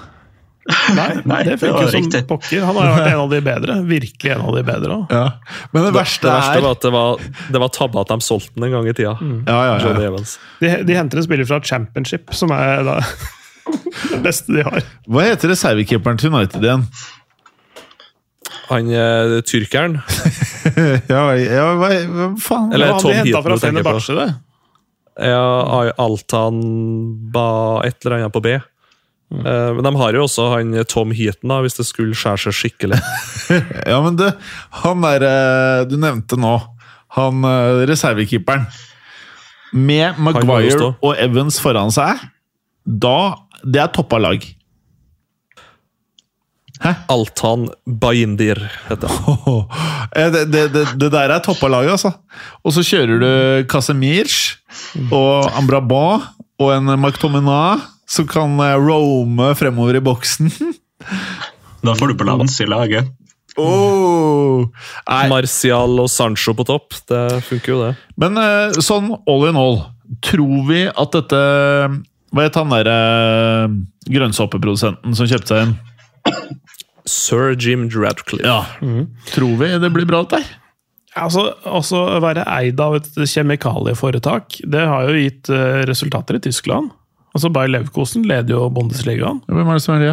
Nei, Nei, det det funker som riktig. pokker. Han har jo vært en av de bedre. Virkelig en av de bedre. også. Ja. Men det Det, verste det verste er var at det var, det var tabbe at de solgte den en gang i tida. ja, ja, Johnny ja. Evans. De, de henter en spiller fra Championship, som er da Det beste de har. Hva heter reservekeeperen til United igjen? Han eh, tyrkeren ja, ja hva, hva faen? Eller Han Tom de henta Heaton fra du tenker på. Det. Ja, Altan ba et eller annet på B. Eh, Men de har jo også han Tom Heaton, da, hvis det skulle skjære seg skikkelig. Ja, men du, han der eh, du nevnte nå, han eh, reservekeeperen Med Maguire og Evans foran seg, da Det er toppa lag. Hæ? Altan Baindir heter han. Eh, Det, det, det, det der er toppa laget, altså. Og så kjører du Casemir og Ambraba og en McTominay som kan eh, roame fremover i boksen. Da får du balanse i laget. Oh. Marcial Martial og Sancho på topp. Det funker jo, det. Men eh, sånn all in all, tror vi at dette Hva het han derre grønnsåpeprodusenten som kjøpte seg inn? Sir Jim Radcliffe. Ja. Tror vi det blir bra, dette her? Altså, altså Å være eid av et kjemikalieforetak, det har jo gitt eh, resultater i Tyskland. Altså Bayer Leverkosen leder jo Bundesligaen. Hvem er det som er det?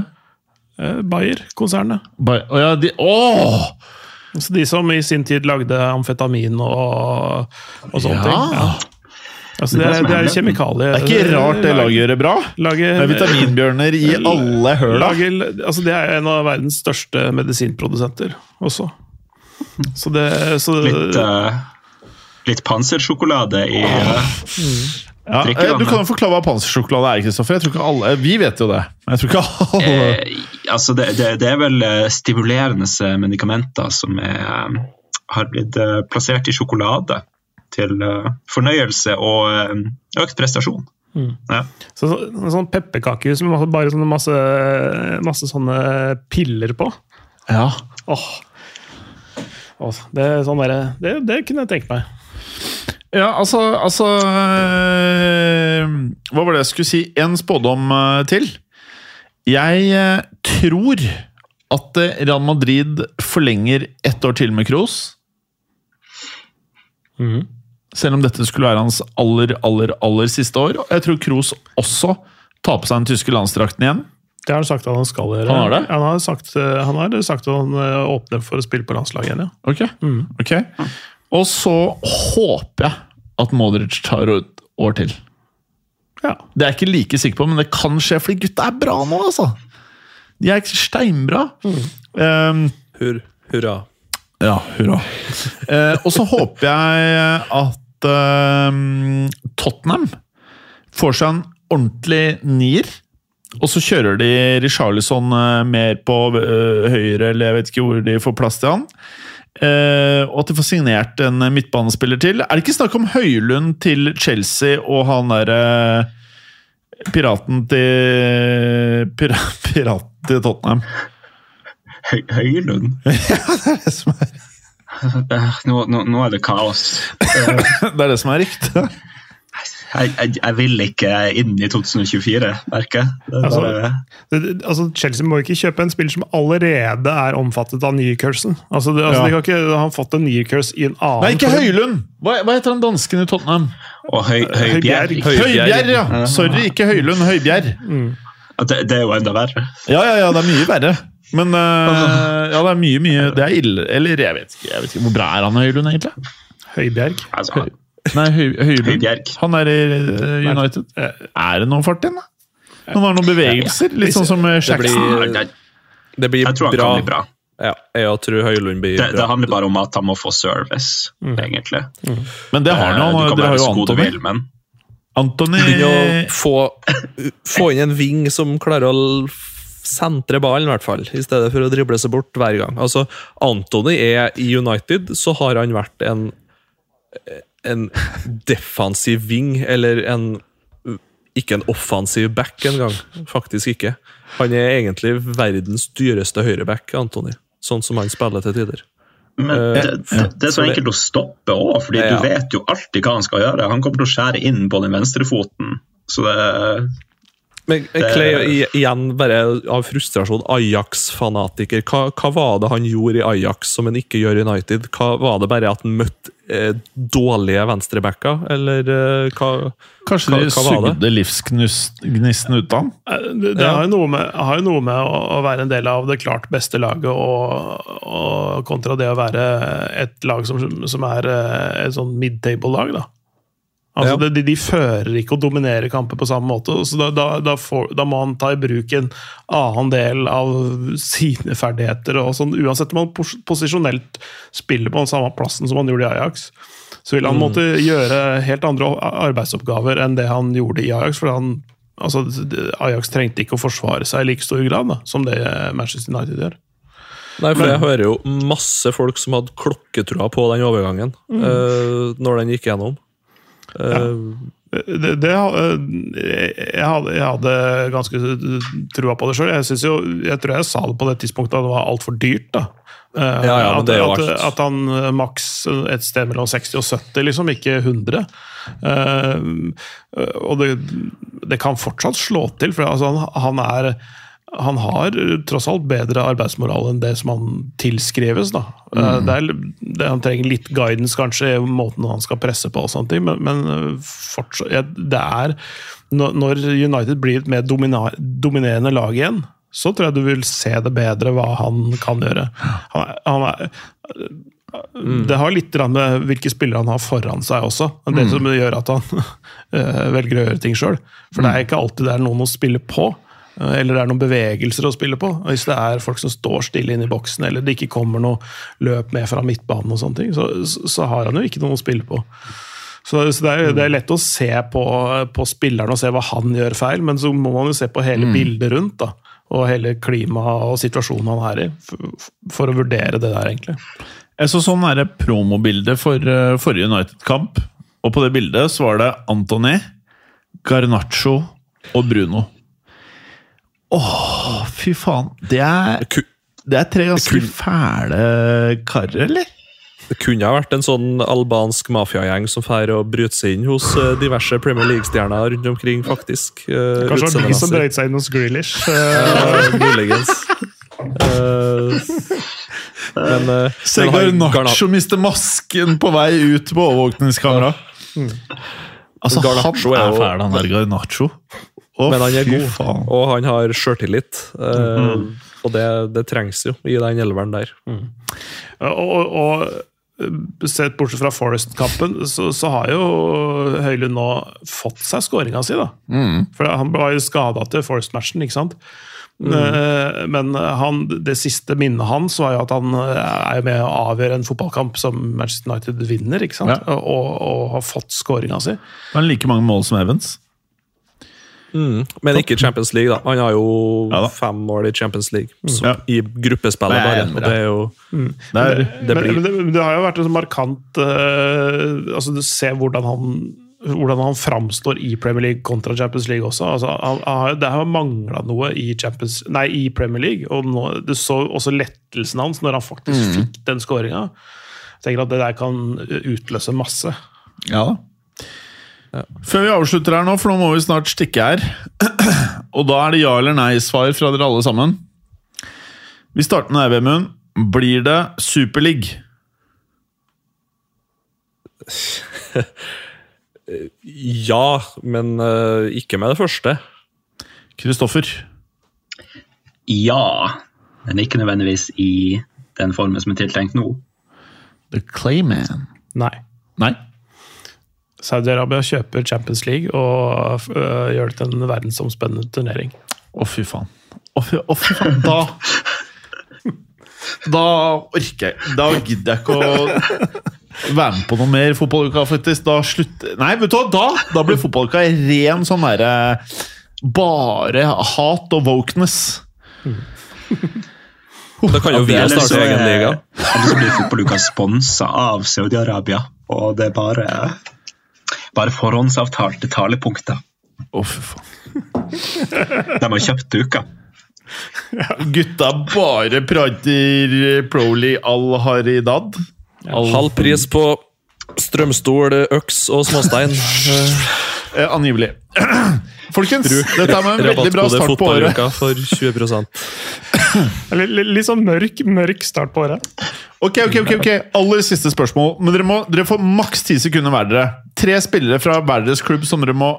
Eh, Bayer-konsernet. Bayer. Å ja, de Åh! Altså de som i sin tid lagde amfetamin og, og sånne Ja. ting. Ja. Altså det, Det er kjemikalier. det er. Det er ikke rart det laget gjør det bra. Lager, Med vitaminbjørner i alle høla. altså det er en av verdens største medisinprodusenter også. Så det så Litt, uh, litt pansersjokolade i eh, Ja, eh, du kan jo forklare hva pansersjokolade er, Kristoffer. Jeg tror ikke alle, Vi vet jo det, jeg tror ikke alle eh, Altså, det, det, det er vel eh, stimulerende medikamenter som er, eh, har blitt eh, plassert i sjokolade til eh, fornøyelse og eh, økt prestasjon. Ja. Så, så, sånn pepperkakehus med bare sånne masse, masse sånne piller på. Ja. Åh. Åh, det, sånn der, det, det kunne jeg tenkt meg. Ja, altså, altså øh, Hva var det jeg skulle si? En spådom øh, til. Jeg øh, tror at Real Madrid forlenger ett år til med Kroos. Selv om dette skulle være hans aller, aller, aller siste år. Jeg tror Kroos også tar på seg den tyske landsdrakten igjen. Det har han sagt at han skal gjøre. Han har det? Han har sagt, eh, han har sagt at han eh, åpner for å spille på landslaget igjen, ja. Ok. ok. Og så håper jeg at Modric tar et år til. ja. Det er jeg ikke like sikker på, men det kan skje, fordi gutta er bra nå, altså. De er steinbra. Um, Hur, hurra. ja, hurra. uh, og så håper jeg at uh, Tottenham får seg en ordentlig nier. Og så kjører de Richarlison eh, mer på uh, høyre, eller jeg vet ikke hvor de får plass til han. Eh, og at de får signert en midtbanespiller til. Er det ikke snakk om Høylund til Chelsea og han derre Piraten til pira, Piraten til Tottenham? Høy, Høylund. Det er det som er, Nå, nå, nå er det kaos. det er, det som er riktig. Jeg, jeg, jeg vil ikke inn i 2024, merker jeg. Altså, altså, Chelsea må ikke kjøpe en spiller som allerede er omfattet av nye-cursen. Altså, det, altså, Ja. de kan ikke ha fått en ny curse i en annen Nei, ikke. Høylund! Hva, hva heter han dansken i Tottenham? Og høy, Høybjerg. Høybjerg. Høybjerg, ja! Sorry, ikke Høylund. Høybjerg. Mm. Det, det er jo enda verre. Ja, ja, ja, det er mye verre. Men uh, ja, det er mye, mye Det er ille Eller jeg vet ikke, jeg vet ikke hvor bra er han Høylund, egentlig? Høybjerg. Altså, Nei, Høy. Høybjerg. Han er i øh, United. Er det noen fart inn, da? Han har noen bevegelser, litt sånn som Det Jackson. blir, jeg, det blir jeg tror han bra. kan bli bra. Ja, jeg tror Høylund blir Det, det handler bare om at han må få service, egentlig. Men det har han jo. Eh, Du han- kan har være jo så god du Antony. vil, men Antony Begynne å få, få inn en ving som klarer å sentre ballen, i hvert fall, i stedet for å drible seg bort hver gang. Altså, Antony er i United, så har han vært en, en defensiv ving, eller en ikke en offensiv back engang. Faktisk ikke. Han er egentlig verdens dyreste høyreback, Antony. Sånn som han spiller til tider. Men Eh, det, det, det er så enkelt å stoppe òg, fordi Ja. du vet jo alltid hva han skal gjøre. Han kommer til å skjære inn på den venstrefoten. Så det Men Clay, igjen bare av frustrasjon, Ajax-fanatiker. Hva, hva var det han gjorde i Ajax som han ikke gjør i United? Hva, var det bare at han møtte eh, dårlige venstrebacker, eller eh, hva Kanskje Hva- de hva var det? sugde livsgnisten ut av han? Eh, Det, det Ja. har, jo noe med, har jo noe med å, å være en del av det klart beste laget, og, og kontra det å være et lag som, som er eh, et sånn mid-table-lag. da. Altså, Ja. de, de fører ikke og dominerer kamper på samme måte, så da, da, da, får, da må han ta i bruk en annen del av sine ferdigheter. og sånn, Uansett om han pos posisjonelt spiller på den samme plassen som han gjorde i Ajax, så vil han måtte gjøre helt andre arbeidsoppgaver enn det han gjorde i Ajax. for han altså, Ajax trengte ikke å forsvare seg i like stor grad da, som det Manchester United gjør. Nei, for jeg hører jo masse folk som hadde klokketrua på den overgangen eh, når den gikk gjennom. Eh, Det, det, jeg, hadde, jeg hadde ganske trua på det sjøl. Jeg, jeg tror jeg sa det på det tidspunktet at det var altfor dyrt. da. Eh, Ja, ja, at, at, at han eh, maks et sted mellom 60 og 70, liksom, ikke 100. Eh, og det, det kan fortsatt slå til, for altså, han, han er han har tross alt bedre arbeidsmoral enn det som han tilskrives. Da. Mm. Det er, det, han trenger litt guidance kanskje i måten han skal presse på, og sånne ting, men, men eh, fortsatt, ja, det er når United blir et mer dominerende lag igjen, så tror jeg du vil se det bedre hva han kan gjøre. Han er, han er, det har litt med hvilke spillere han har foran seg også. Det som gjør at han eh, velger å gjøre ting sjøl. For det er ikke alltid det er noen å spille på. Eh, Eller det er noen bevegelser å spille på. Hvis det er folk som står stille inne i boksen, eller det ikke kommer noe løp med fra midtbanen, og sånne ting, så, så har han jo ikke noe å spille på. Så, så det, er, det er lett å se på, på spilleren og se hva han gjør feil, men så må man jo se på hele bildet rundt. da, Og hele klimaet og situasjonen han er i, for, for å vurdere det der, egentlig. Jeg så sånn her promobilde for uh, forrige United-kamp, og på det bildet så var det Antony, Garnaccio og Bruno. Åh, fy faen. Det er, det er tre ganske kun- fæle karer, eller? Det kunne ha vært en sånn albansk mafiagjeng som fær og bryter seg inn hos eh, diverse Premier League-stjerner rundt omkring, faktisk. eh, Kanskje det var de som utseendemessig. seg inn hos Grealish. Ja, muligens. Eh, men, Garnaccio mister masken på vei ut på overvåkningskamera. Altså, han er er fæl, han der Garnaccio. Å, Men han er god, faen. og han har sjøltillit. eh, Og det, det trengs jo i den elveren der. Og, og, og sett bortsett fra Forest-kampen, så, så har jo Høylund nå fått seg skåringa si, da. For han var jo skada til Forest-matchen, ikke sant. Mm. Men han, det siste minnet hans var jo at han er med å avgjøre en fotballkamp som Manchester United vinner, ikke sant? Ja. Og, og har fått skåringa si. Det er like mange mål som Evans. Men ikke Champions League, da. Han har jo Ja fem mål i Champions League. Så, Ja. I gruppespillet, bare. Og det er jo Det er, det blir- men, men det har jo vært en sånn markant uh, altså Du ser hvordan han hvordan han framstår i Premier League kontra Champions League også. Altså, han, han, har- det har mangla noe i, Champions, nei, i Premier League. og nå, Du så også lettelsen hans når han faktisk fikk den skåringa. Tenker at det der kan utløse masse. Ja da. Før vi avslutter her nå, for nå må vi snart stikke her. Og da er det ja eller nei-svar fra dere alle sammen. Vi starter med deg, Vemund. Blir det Superleague? Ja, men eh, ikke med det første. Kristoffer? Ja, men ikke nødvendigvis i den formen som er tiltenkt nå. The Clayman. Nei. Nei? Saudi-Arabia kjøper Champions League og øh, gjør det til en verdensomspennende turnering. Å, fy faen. Å, fy, å, fy faen. Da Da orker jeg Da gidder jeg ikke å være med på noe mer fotballuka, faktisk. Da slutter Nei, vet du hva, da, da blir fotballuka ren sånn derre Bare hat og wokeness. Da kan jo vi starte egen er- liga. Eller så blir fotballuka sponsa av Saudi-Arabia, og det er bare, bare forhåndsavtalte talepunkter. Å, fy faen. De har kjøpt uka. Gutta bare prater Proli al-Haridad. Al Halv pris på strømstol, øks og småstein. Eh, Eh, angivelig. Folkens, dette er med en veldig bra start på året. for 20 Eller litt, sånn mørk, mørk start på året. Ok, ok, ok, ok. Aller siste spørsmål. Men dere, må, dere får maks ti sekunder hver dere. Tre spillere fra hver deres klubb som dere må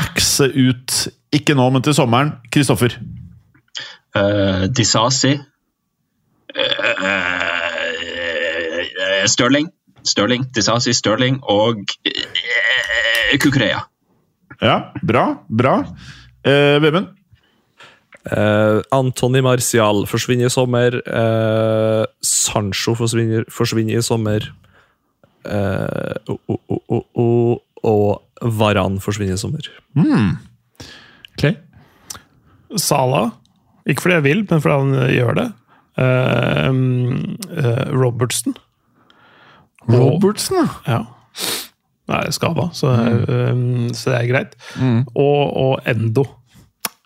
axe ut. Ikke nå, men til sommeren. Kristoffer. Uh, Disasi. Uh, uh, Stirling. Stirling. Disasi, Stirling og uh, Kukureya. Ja, bra. Bra. Eh, Vemund? Eh, Antony Martial forsvinner i sommer. Eh, Sancho forsvinner, forsvinner i sommer. Eh, og, og, og, og, og Varan forsvinner i sommer. Clay? Sala. Ikke fordi jeg vil, men fordi han eh, gjør det. Eh, eh, Robertson. Robertson. Ja. Nei, skada, så, mm. så det er greit. Og, og Endo.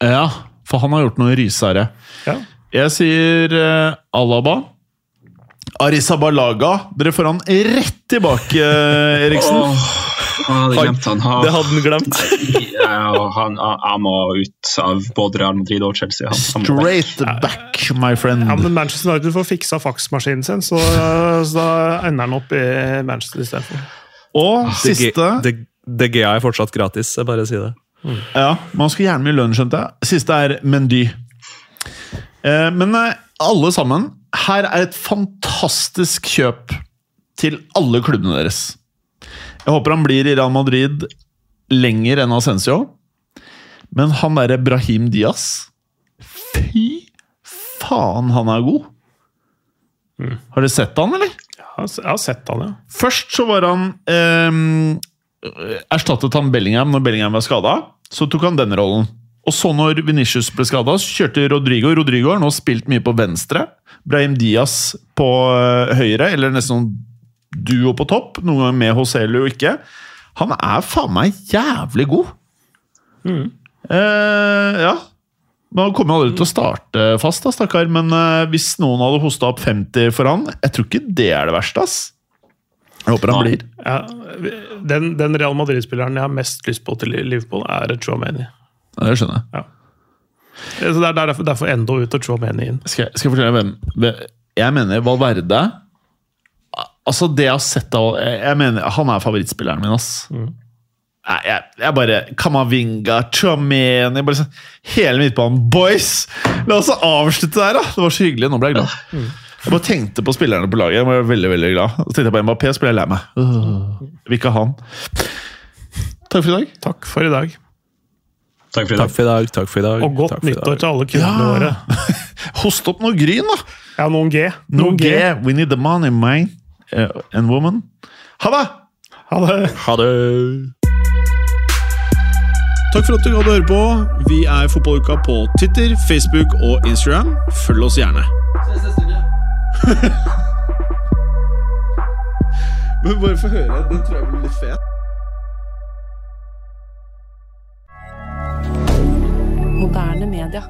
Ja, for han har gjort noe rysere. Ja. Jeg sier uh, Alaba. Arisabalaga. Dere får han rett tilbake, eh, Eriksen. oh, han hadde glemt han. Han, Det hadde han glemt. ja, han, han, han må ut av både Real Madrid og Chelsea. Han, han. Straight back, my friend. Ja, men Manchester United får fiksa faksmaskinen sin, så, så da ender han opp i Manchester istedenfor. Og Det siste det DGA er fortsatt gratis, jeg bare sier det. Ja, man skal gjerne mye lønn, skjønte jeg. Siste er Mendy. Eh, men eh, alle sammen, her er et fantastisk kjøp til alle klubbene deres. Jeg håper han blir i Real Madrid lenger enn Ascencio. Men han derre Brahim Diaz Fy faen, han er god! Har du sett han, eller? Jeg har sett han, ja. Først så var han eh, Erstattet han Bellingham når Bellingham var skada. Så tok han den rollen. Og så når Venitius ble skada, kjørte Rodrigo. Rodrigo har nå spilt mye på venstre. Brahim Diaz på eh, høyre, eller nesten sånn duo på topp. Noen ganger med Hoselu og ikke. Han er faen meg jævlig god! Eh, ja. Men Han kommer aldri til å starte fast, da, stakkar. Men uh, hvis noen hadde hosta opp 50 for han, jeg tror ikke det er det verste. ass. Jeg håper han blir. ja den, den Real Madrid-spilleren jeg har mest lyst på til Liverpool, er Chouameni. Ja, det skjønner jeg. Så det er derfor, derfor Endo ut og Chouameni inn. Skal skal jeg fortelle hvem Jeg mener Valverde Altså, det jeg har sett av Jeg, mener, Han er favorittspilleren min, ass. Nei, jeg, jeg bare Kamavinga, Chomeni bare sånn, Hele midtbanen. Boys! La oss avslutte der, da! Det var så hyggelig. Nå ble jeg glad. Jeg bare tenkte på spillerne på laget. Jeg var veldig, veldig glad. Så tenkte jeg på MAP, så ble jeg lei meg. Øh, vil ikke ha han. Takk for i dag. Takk for i dag. Takk for i dag. Takk for i dag. takk for i dag. Og godt takk nyttår til alle kundene våre. Host opp noe gryn, da! Ja, noen G. Noen, Noen G. G. We need the money, man. Uh, and woman. Ha det! Ha det. Ha det! Takk for at du hadde høre på. Vi er Fotballuka på Twitter, Facebook og Instagram. Følg oss gjerne. Men bare få høre. Den tror jeg blir litt fet. Moderne media.